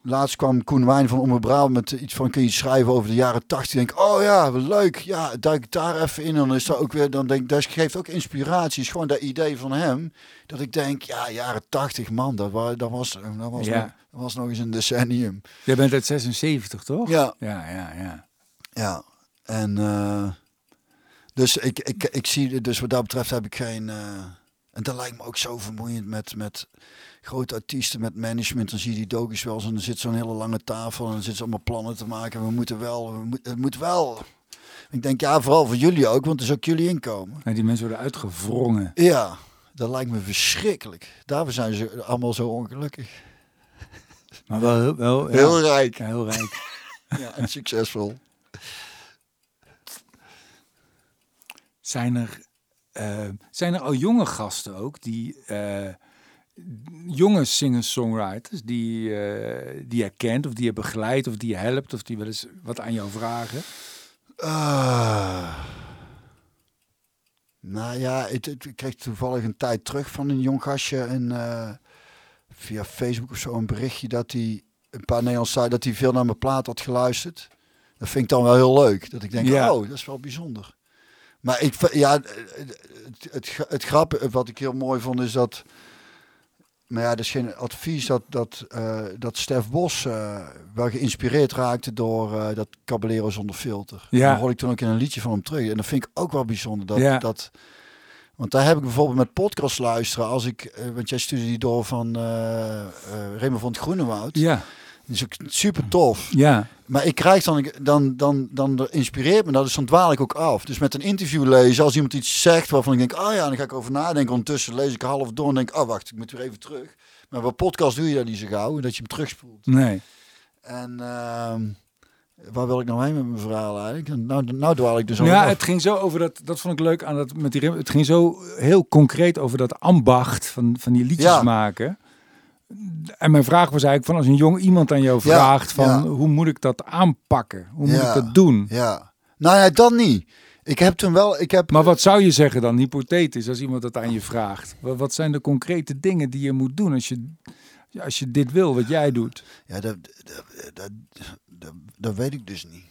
laatst kwam Koen Wijn van Omroep Brabant met iets van kun je schrijven over de jaren 80. Ik denk, oh ja, leuk. Ja, duik ik daar even in. En dan is dat ook weer, dan denk ik, dat geeft ook inspiratie. Is gewoon dat idee van hem. Dat ik denk, ja, jaren 80, man, dat, wa- dat, was, dat, was, Ja. nog, dat was nog eens een decennium. Jij bent uit 76, toch? Ja, Ja, ja, ja. ja. En eh, dus ik, ik, ik zie, dus wat dat betreft heb ik geen. eh, en dat lijkt me ook zo vermoeiend met, met grote artiesten, met management. Dan zie je die dogus wel eens en dan zit zo'n hele lange tafel en dan zitten ze allemaal plannen te maken. We moeten wel, we moet, het moet wel. Ik denk, ja, vooral voor jullie ook, want het is ook jullie inkomen. Nee, die mensen worden uitgewrongen. Ja, dat lijkt me verschrikkelijk. Daarvoor zijn ze allemaal zo ongelukkig. Maar wel, heel- wel ja. Heel rijk Ja, heel rijk. ja, en succesvol. Zijn er, eh, zijn er al jonge gasten ook, die eh, jonge singer-songwriters, die, eh, die je kent of die je begeleidt of die je helpt of die wel eens wat aan jou vragen? Ah. nou ja, ik kreeg toevallig een tijd terug van een jong gastje en eh, via Facebook of zo een berichtje dat hij een paar Nederlands zei dat hij veel naar mijn plaat had geluisterd. Dat vind ik dan wel heel leuk. Dat ik denk, Ja. oh, dat is wel bijzonder. Maar ik, ja, het, het, het, het grappige wat ik heel mooi vond is dat, maar ja, dat is geen advies dat, dat, eh, dat Stef Bos eh, wel geïnspireerd raakte door eh, dat Caballero zonder filter. Ja. Dat hoor ik toen ook in een liedje van hem terug. En dat vind ik ook wel bijzonder. Dat, Ja. dat, want daar heb ik bijvoorbeeld met podcast luisteren. Als ik, want jij stuurde die door van Raymond van het Groenewoud. Ja, Dat is ook super tof. ja, Maar ik krijg dan, dan, dan, dan inspireert me dat, dus dan dwaal ik ook af. Dus met een interview lezen, als iemand iets zegt waarvan ik denk, oh ja, dan ga ik over nadenken. Ondertussen lees ik half door en denk, oh wacht, ik moet weer even terug. Maar bij podcast doe je dat niet zo gauw, dat je hem terugspoelt. Nee. En ehm, waar wil ik nou heen met mijn verhaal eigenlijk? Nou, nou dwaal ik dus al Ja, af. het ging zo over dat. Dat vond ik leuk aan dat met die rim. Het ging zo heel concreet over dat ambacht van, van die liedjes Ja. maken. En mijn vraag was eigenlijk van als een jong iemand aan jou Ja, vraagt van ja. hoe moet ik dat aanpakken? Hoe moet Ja. ik dat doen? Ja. Nou ja, dat niet. Ik heb toen wel, ik heb... Maar wat zou je zeggen dan, hypothetisch, als iemand dat aan je vraagt? Wat, wat zijn de concrete dingen die je moet doen als je, als je dit wil, wat jij doet? Ja, dat, dat, dat, dat, dat weet ik dus niet.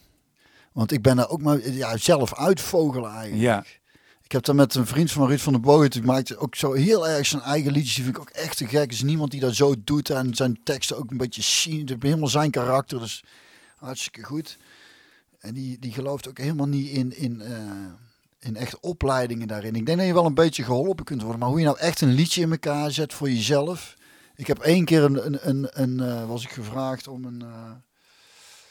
Want ik ben daar ook maar ja, zelf uitvogelen eigenlijk. Ja. Ik heb dan met een vriend van Ruud van der Bogen, die maakt ook zo heel erg zijn eigen liedjes. Die vind ik ook echt te gek. Er is niemand die dat zo doet. En zijn teksten ook een beetje zien. Helemaal zijn karakter. Dus hartstikke goed. En die, die gelooft ook helemaal niet in, in, eh, in echt opleidingen daarin. Ik denk dat je wel een beetje geholpen kunt worden. Maar hoe je nou echt een liedje in elkaar zet voor jezelf. Ik heb één keer een, een, een, een eh, was ik gevraagd om een, eh,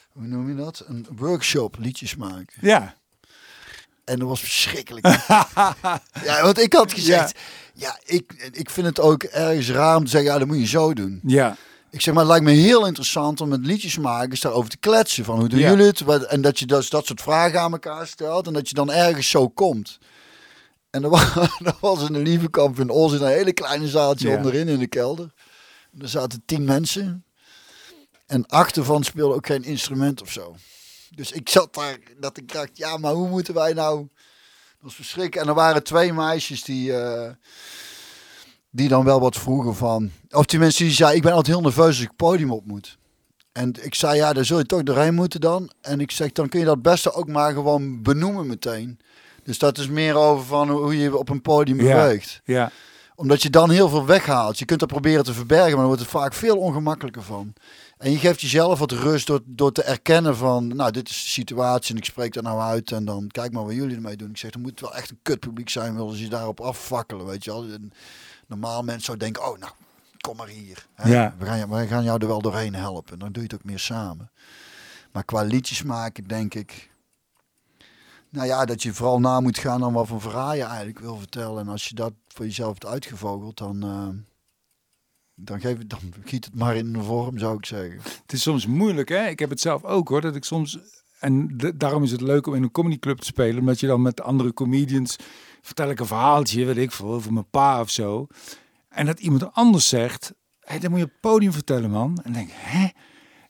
hoe noem je dat? Een workshop liedjes maken. Ja. En dat was verschrikkelijk. ja, want ik had gezegd, ja, ik, ik vind het ook ergens raar om te zeggen, ja, dat moet je zo doen. Ja. Ik zeg, maar het lijkt me heel interessant om met liedjesmakers daarover te kletsen. Van hoe doen Ja. jullie het? Wat- En dat je dus dat soort vragen aan elkaar stelt en dat je dan ergens zo komt. En dat was, dat was in een lieve kamp in Os in een hele kleine zaaltje Ja. onderin in de kelder. Er zaten tien mensen. En acht ervan speelden ook geen instrument of zo. Dus ik zat daar, dat ik dacht, ja, maar hoe moeten wij nou... Dat was verschrikkelijk. En er waren twee meisjes die, eh, die dan wel wat vroegen van... Of die mensen die zeiden, ik ben altijd heel nerveus als ik het podium op moet. En ik zei, ja, daar zul je toch doorheen moeten dan. En ik zeg, dan kun je dat beste ook maar gewoon benoemen meteen. Dus dat is meer over van hoe je op een podium Ja. beweegt. Ja. Omdat je dan heel veel weghaalt. Je kunt dat proberen te verbergen, maar dan wordt het vaak veel ongemakkelijker van. En je geeft jezelf wat rust door, door te erkennen van, nou, dit is de situatie en ik spreek daar nou uit en dan kijk maar wat jullie ermee doen. Ik zeg, dan moet het wel echt een kut publiek zijn, willen ze je daarop afvakkelen, weet je wel. En normaal mensen zou denken, oh, nou, kom maar hier. Hè? Ja. We, gaan, jou- we gaan jou er wel doorheen helpen. Dan doe je het ook meer samen. Maar qua liedjes maken, denk ik, nou ja, dat je vooral na moet gaan aan wat voor verhaal je eigenlijk wil vertellen. En als je dat voor jezelf hebt uitgevogeld, dan, eh, dan, geef dan giet het maar in een vorm, zou ik zeggen. Het is soms moeilijk, hè? Ik heb het zelf ook, hoor. Dat ik soms... En de- daarom is het leuk om in een comedyclub te spelen. Omdat je dan met andere comedians... Vertel ik een verhaaltje, weet ik veel, over mijn pa of zo. En dat iemand anders zegt... Hé, dat moet je op het podium vertellen, man. En denk ik, hè?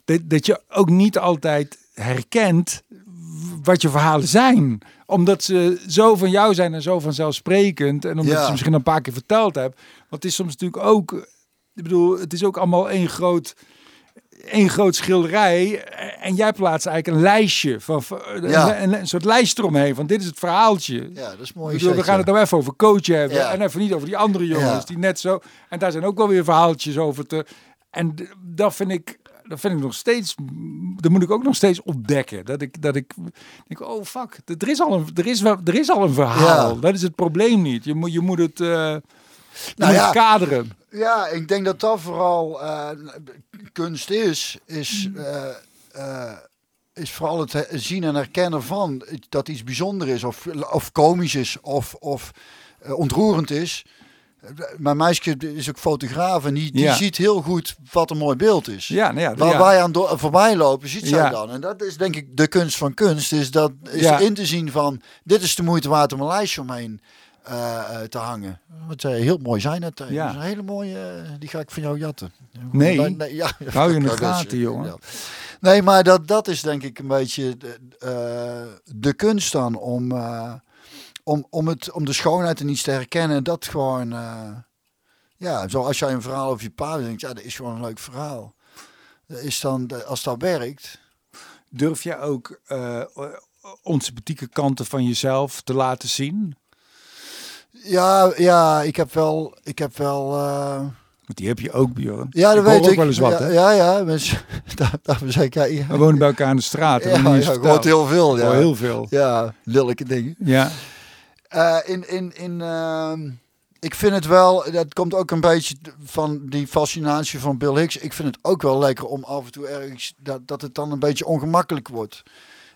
Dat, dat je ook niet altijd herkent wat je verhalen zijn. Omdat ze zo van jou zijn en zo vanzelfsprekend. En omdat Ja. je ze misschien een paar keer verteld hebt. Want het is soms natuurlijk ook... Ik bedoel, het is ook allemaal één groot één groot schilderij. En jij plaatst eigenlijk een lijstje van, Ja. een, een soort lijst eromheen van dit is het verhaaltje. Ja, dat is mooi. bedoel, we gaan het nou even over coachen hebben Ja. en even niet over die andere jongens Ja. die net zo. En daar zijn ook wel weer verhaaltjes over te. En dat vind ik, dat vind ik nog steeds. Dat moet ik ook nog steeds ontdekken. Dat ik, dat ik denk, oh fuck, er is al een, er is wel, er is al een verhaal. Dat is het probleem niet. Je moet, je moet het. je Nou moet ja. het kaderen. Ja, ik denk dat dat vooral eh, kunst is. Is, eh, eh, is vooral het he- zien en herkennen van dat iets bijzonder is, of, of komisch is, of, of ontroerend is. Mijn meisje is ook fotograaf en die, die Ja. ziet heel goed wat een mooi beeld is. Ja, nou ja, Waar ja. wij aan door, voorbij lopen, ziet zij dan. En dat is denk ik de kunst van kunst. Is dat is in te zien van, dit is de moeite waard om een lijstje omheen eh, eh, te hangen. Wat zij heel mooi zijn eh, Ja. Dat is een hele mooie, eh, die ga ik van jou jatten. Nee. nee ja. Hou je in de gaten, jongen. ja. Nee, maar dat, dat is denk ik een beetje de, de kunst dan om, om, om, het, om de schoonheid in iets te herkennen. en Dat gewoon, ja, zoals jij een verhaal over je pa denkt, ja, dat is gewoon een leuk verhaal. Dat is dan, als dat werkt, Durf jij ook eh onsympathieke kanten van jezelf te laten zien? Ja, ja, ik heb wel, ik heb wel. eh, Want die heb je ook, Bjorn. ja, dat ik weet ook ik. wel eens wat, ja, hè? ja, ja, mensen, daar, daarom zeg ik, ja, ja, We wonen bij elkaar in de straat. ja, Ja, ja, ik hoor heel veel. ja. Ja, heel veel. ja lelijke dingen. Ja. Eh, in, in, in, ehm, ik vind het wel, dat komt ook een beetje van die fascinatie van Bill Hicks. Ik vind het ook wel lekker om af en toe ergens, dat, dat het dan een beetje ongemakkelijk wordt.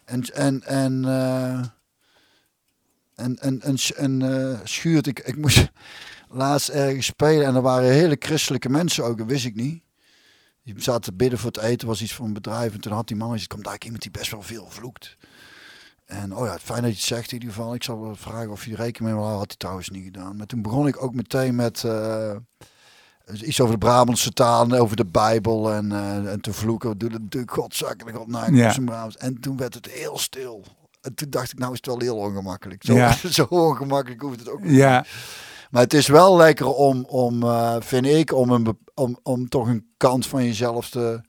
En, en, en, eh, en, en, en, en eh, schuurt. Ik, ik moest, laatst ergens spelen en er waren hele christelijke mensen ook, dat wist ik niet. Die zaten te bidden voor het eten, was iets van een bedrijf. En toen had die man gezegd, komt daar iemand die best wel veel vloekt. En oh ja, fijn dat je het zegt in ieder geval. Ik zal wel vragen of je rekening mee wil. Had hij trouwens niet gedaan. Maar toen begon ik ook meteen met uh, iets over de Brabantse taal en over de Bijbel en, uh, en te vloeken. Doen het natuurlijk godzakkelijk op naar ja. En toen werd het heel stil. En toen dacht ik, nou is het wel heel ongemakkelijk. Zo, ja. zo ongemakkelijk hoeft het ook niet. Ja. Maar het is wel lekker om, om uh, vind ik, om, een, om, om toch een kant van jezelf te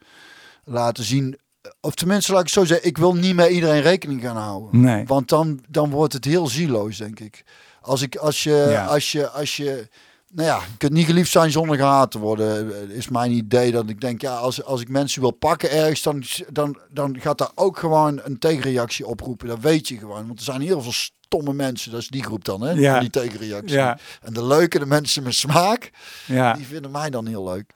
laten zien of tenminste, laat ik zo zeggen, ik wil niet met iedereen rekening gaan houden. Nee. Want dan, dan wordt het heel zieloos, denk ik. Als, ik, als, je, als, je, als je, nou ja, je kunt niet geliefd zijn zonder gehaat te worden, is mijn idee. Dat ik denk, ja, als, als ik mensen wil pakken ergens, dan, dan, dan gaat daar ook gewoon een tegenreactie oproepen. Dat weet je gewoon. Want er zijn heel veel stomme mensen, dat is die groep dan, hè? Ja. Die tegenreactie. Ja. En de leuke, de mensen met smaak, ja. die vinden mij dan heel leuk.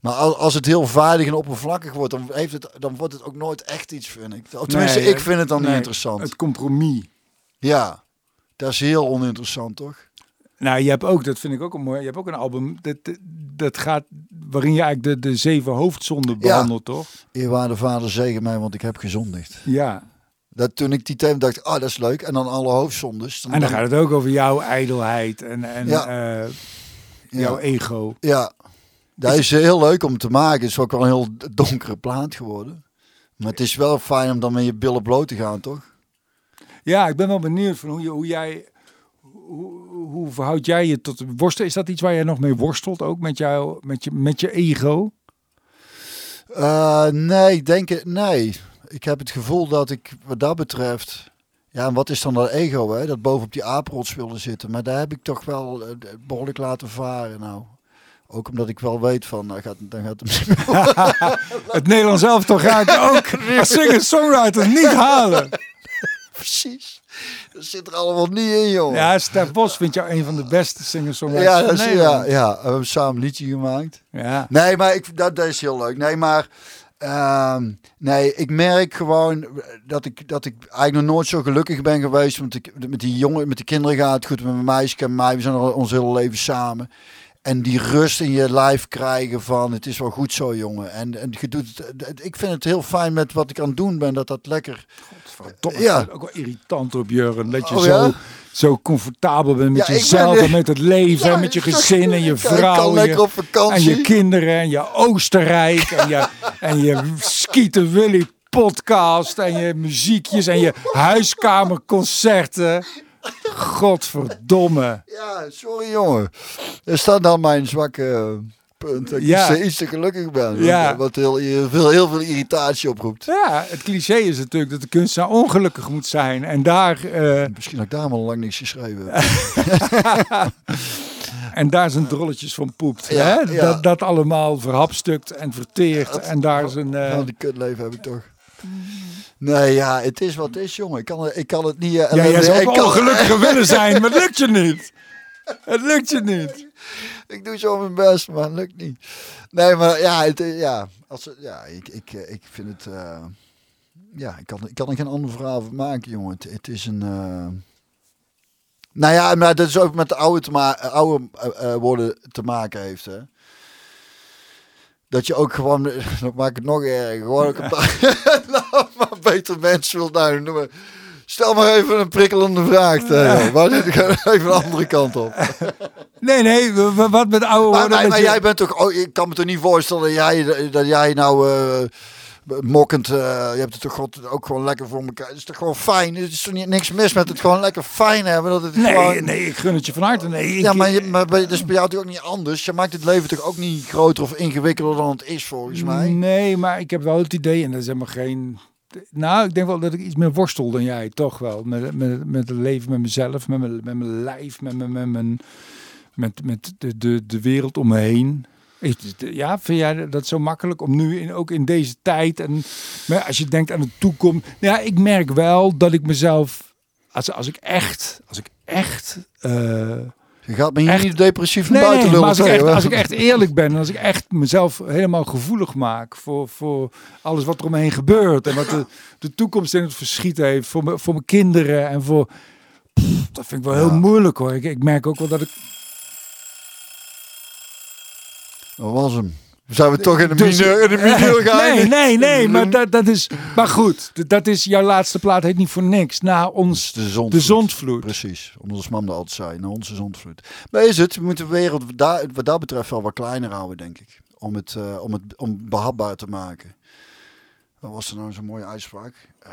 Maar als, het heel vaardig en oppervlakkig wordt, dan, heeft het, dan wordt het ook nooit echt iets, vind ik. Tenminste, Nee, ik vind het dan nee, niet interessant. Het compromis. Ja, dat is heel oninteressant, toch? Nou, je hebt ook, dat vind ik ook een mooi. Je hebt ook een album dat, dat gaat waarin je eigenlijk de, de zeven hoofdzonden behandelt, toch? Eerwaarde vader zegen mij, want ik heb gezondigd. Ja. Dat toen ik die thema dacht, ah, dat is leuk. En dan alle hoofdzondes. Dan En dan gaat het ook over jouw ijdelheid en, en Ja. eh, jouw ego. Ja, dat is heel leuk om te maken. Het is ook wel een heel donkere plaat geworden. Maar het is wel fijn om dan met je billen bloot te gaan, toch? Ja, ik ben wel benieuwd van hoe, je, hoe jij. Hoe, hoe verhoud jij je tot worstelen? Is dat iets waar jij nog mee worstelt ook met, jou, met, je, met je ego? Eh, nee, ik denk het, nee. Ik heb het gevoel dat ik wat dat betreft. Ja, en wat is dan dat ego, hè? Dat boven op die apenrots wilde zitten. Maar daar heb ik toch wel eh, behoorlijk laten varen, nou. Ook omdat ik wel weet van, nou gaat, dan gaat het misschien Het Nederlands elftal ga ik ook als singer-songwriter niet halen. precies. Zit er allemaal niet in, joh. Ja, Stef Bos vindt jou een van de beste ja, van dat is, ja, Nederland. ja, we hebben samen een liedje gemaakt. Ja. Nee, maar ik, dat, dat is heel leuk. Nee, maar ehm, nee, ik merk gewoon dat ik, dat ik eigenlijk nog nooit zo gelukkig ben geweest. Want ik, met die jongen, met de kinderen gaat het goed. Met mijn meisje en mij, we zijn al ons hele leven samen. En die rust in je lijf krijgen van het is wel goed zo, jongen. En, en je doet het, ik vind het heel fijn met wat ik aan het doen ben, dat dat lekker. Toch Ja. ook wel irritant op Jurgen. Dat je Oh, zo, ja? zo comfortabel bent met Ja, jezelf ben- en met het leven Ja, en met je gezin en je vrouw. en je-. En je kinderen en je Oostenrijk en je, en je Skieten Willy podcast en je muziekjes en je huiskamerconcerten. Godverdomme. Ja, sorry jongen. Is dat dan mijn zwakke eh, punt? Dat ik Ja. iets, te- gelukkig ben. Ja. Wat, heel, heel, veel, heel veel irritatie oproept. Ja, het cliché is natuurlijk dat de kunstenaar ongelukkig moet zijn. En daar, eh, Misschien had ik daar al lang niks geschreven. en daar zijn drolletjes van poept. Ja, hè? ja. Dat, dat allemaal verhapstukt en verteert. En daar zijn... eh, Van die kutleven heb ik toch. Nee, ja, het is wat het is, jongen. Ik kan, het- ik kan het niet... ja, jij ik zou ook kan- willen zijn, maar het lukt je niet. Het lukt je niet. Ik doe zo mijn best, maar het lukt niet. Nee, maar ja, het, eh, ja, als, ja ik, ik, eh, ik vind het... ja, ik kan, ik kan er geen ander verhaal van maken, jongen. Het, het is een... eh, nou ja, maar dat is ook met de oude, te oude woorden te maken heeft, hè. Dat je ook gewoon, dat maakt het nog erger, gewoon ook beter mensen wil nou noemen. Stel maar even een prikkelende vraag. Waar zit ik even een andere kant op? Nee, nee, wat met oude Maar, woorden... maar, dat maar je- jij bent toch, oh, ik kan me toch niet voorstellen dat jij, dat jij nou eh, mokkend, eh, je hebt het toch God, ook gewoon lekker voor elkaar. Het is toch gewoon fijn. Er is toch niet, niks mis met het gewoon lekker fijn hebben. Dat het Nee, gewoon, nee, ik gun het je van harte. Nee, ik- Ja, maar, je, maar bij- dat is bij jou natuurlijk ook niet anders. Je maakt het leven toch ook niet groter of ingewikkelder dan het is volgens mij. Nee, maar ik heb wel het idee, en dat is helemaal geen... Nou, ik denk wel dat ik iets meer worstel dan jij, toch wel. Met, met, met het leven, met mezelf, met mijn, met mijn lijf, met, mijn, met, mijn, met, met de, de, de wereld om me heen. Ja, vind jij dat zo makkelijk om nu, in, ook in deze tijd, en maar als je denkt aan de toekomst. Ja, ik merk wel dat ik mezelf, als, als ik echt, als ik echt... eh, Gaat me hier echt, niet depressief naar buiten lullen. als, ik echt, als ik echt eerlijk ben, als ik echt mezelf helemaal gevoelig maak voor, voor alles wat er omheen gebeurt. En wat de, de toekomst in het verschiet heeft voor, me, voor mijn kinderen en voor... Dat vind ik wel heel moeilijk hoor. Ik, ik merk ook wel dat ik... Dat was hem. Zijn we toch in de Dus- mineur, in de mineur gaan? Nee, nee, nee, maar dat, dat is... Maar goed, dat is... Jouw laatste plaat heet niet voor niks. Na ons... De zondvloed. De zondvloed. Precies, omdat ons mam dat altijd zei, naar onze zondvloed. Maar is het, we moeten de wereld wat daar, wat dat betreft wel wat kleiner houden, denk ik. Om het, eh, om het om behapbaar te maken. Wat was er nou zo'n mooie uitspraak? Eh,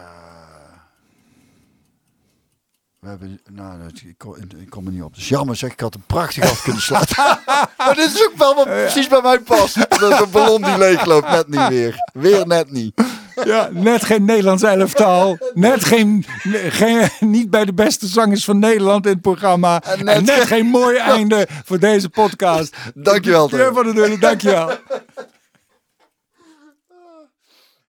we hebben, nou, ik kom, ik kom er niet op. Dus jammer zeg, ik had een prachtig af kunnen sluiten. maar dit is ook wel wat precies bij mij past. Dat een ballon die leegloopt, net niet weer. Weer net niet. Ja, net geen Nederlands elftal. Net geen, geen... Niet bij de beste zangers van Nederland in het programma. En net net, geen- mooi einde voor deze podcast. Dankjewel, Deulen, dankjewel.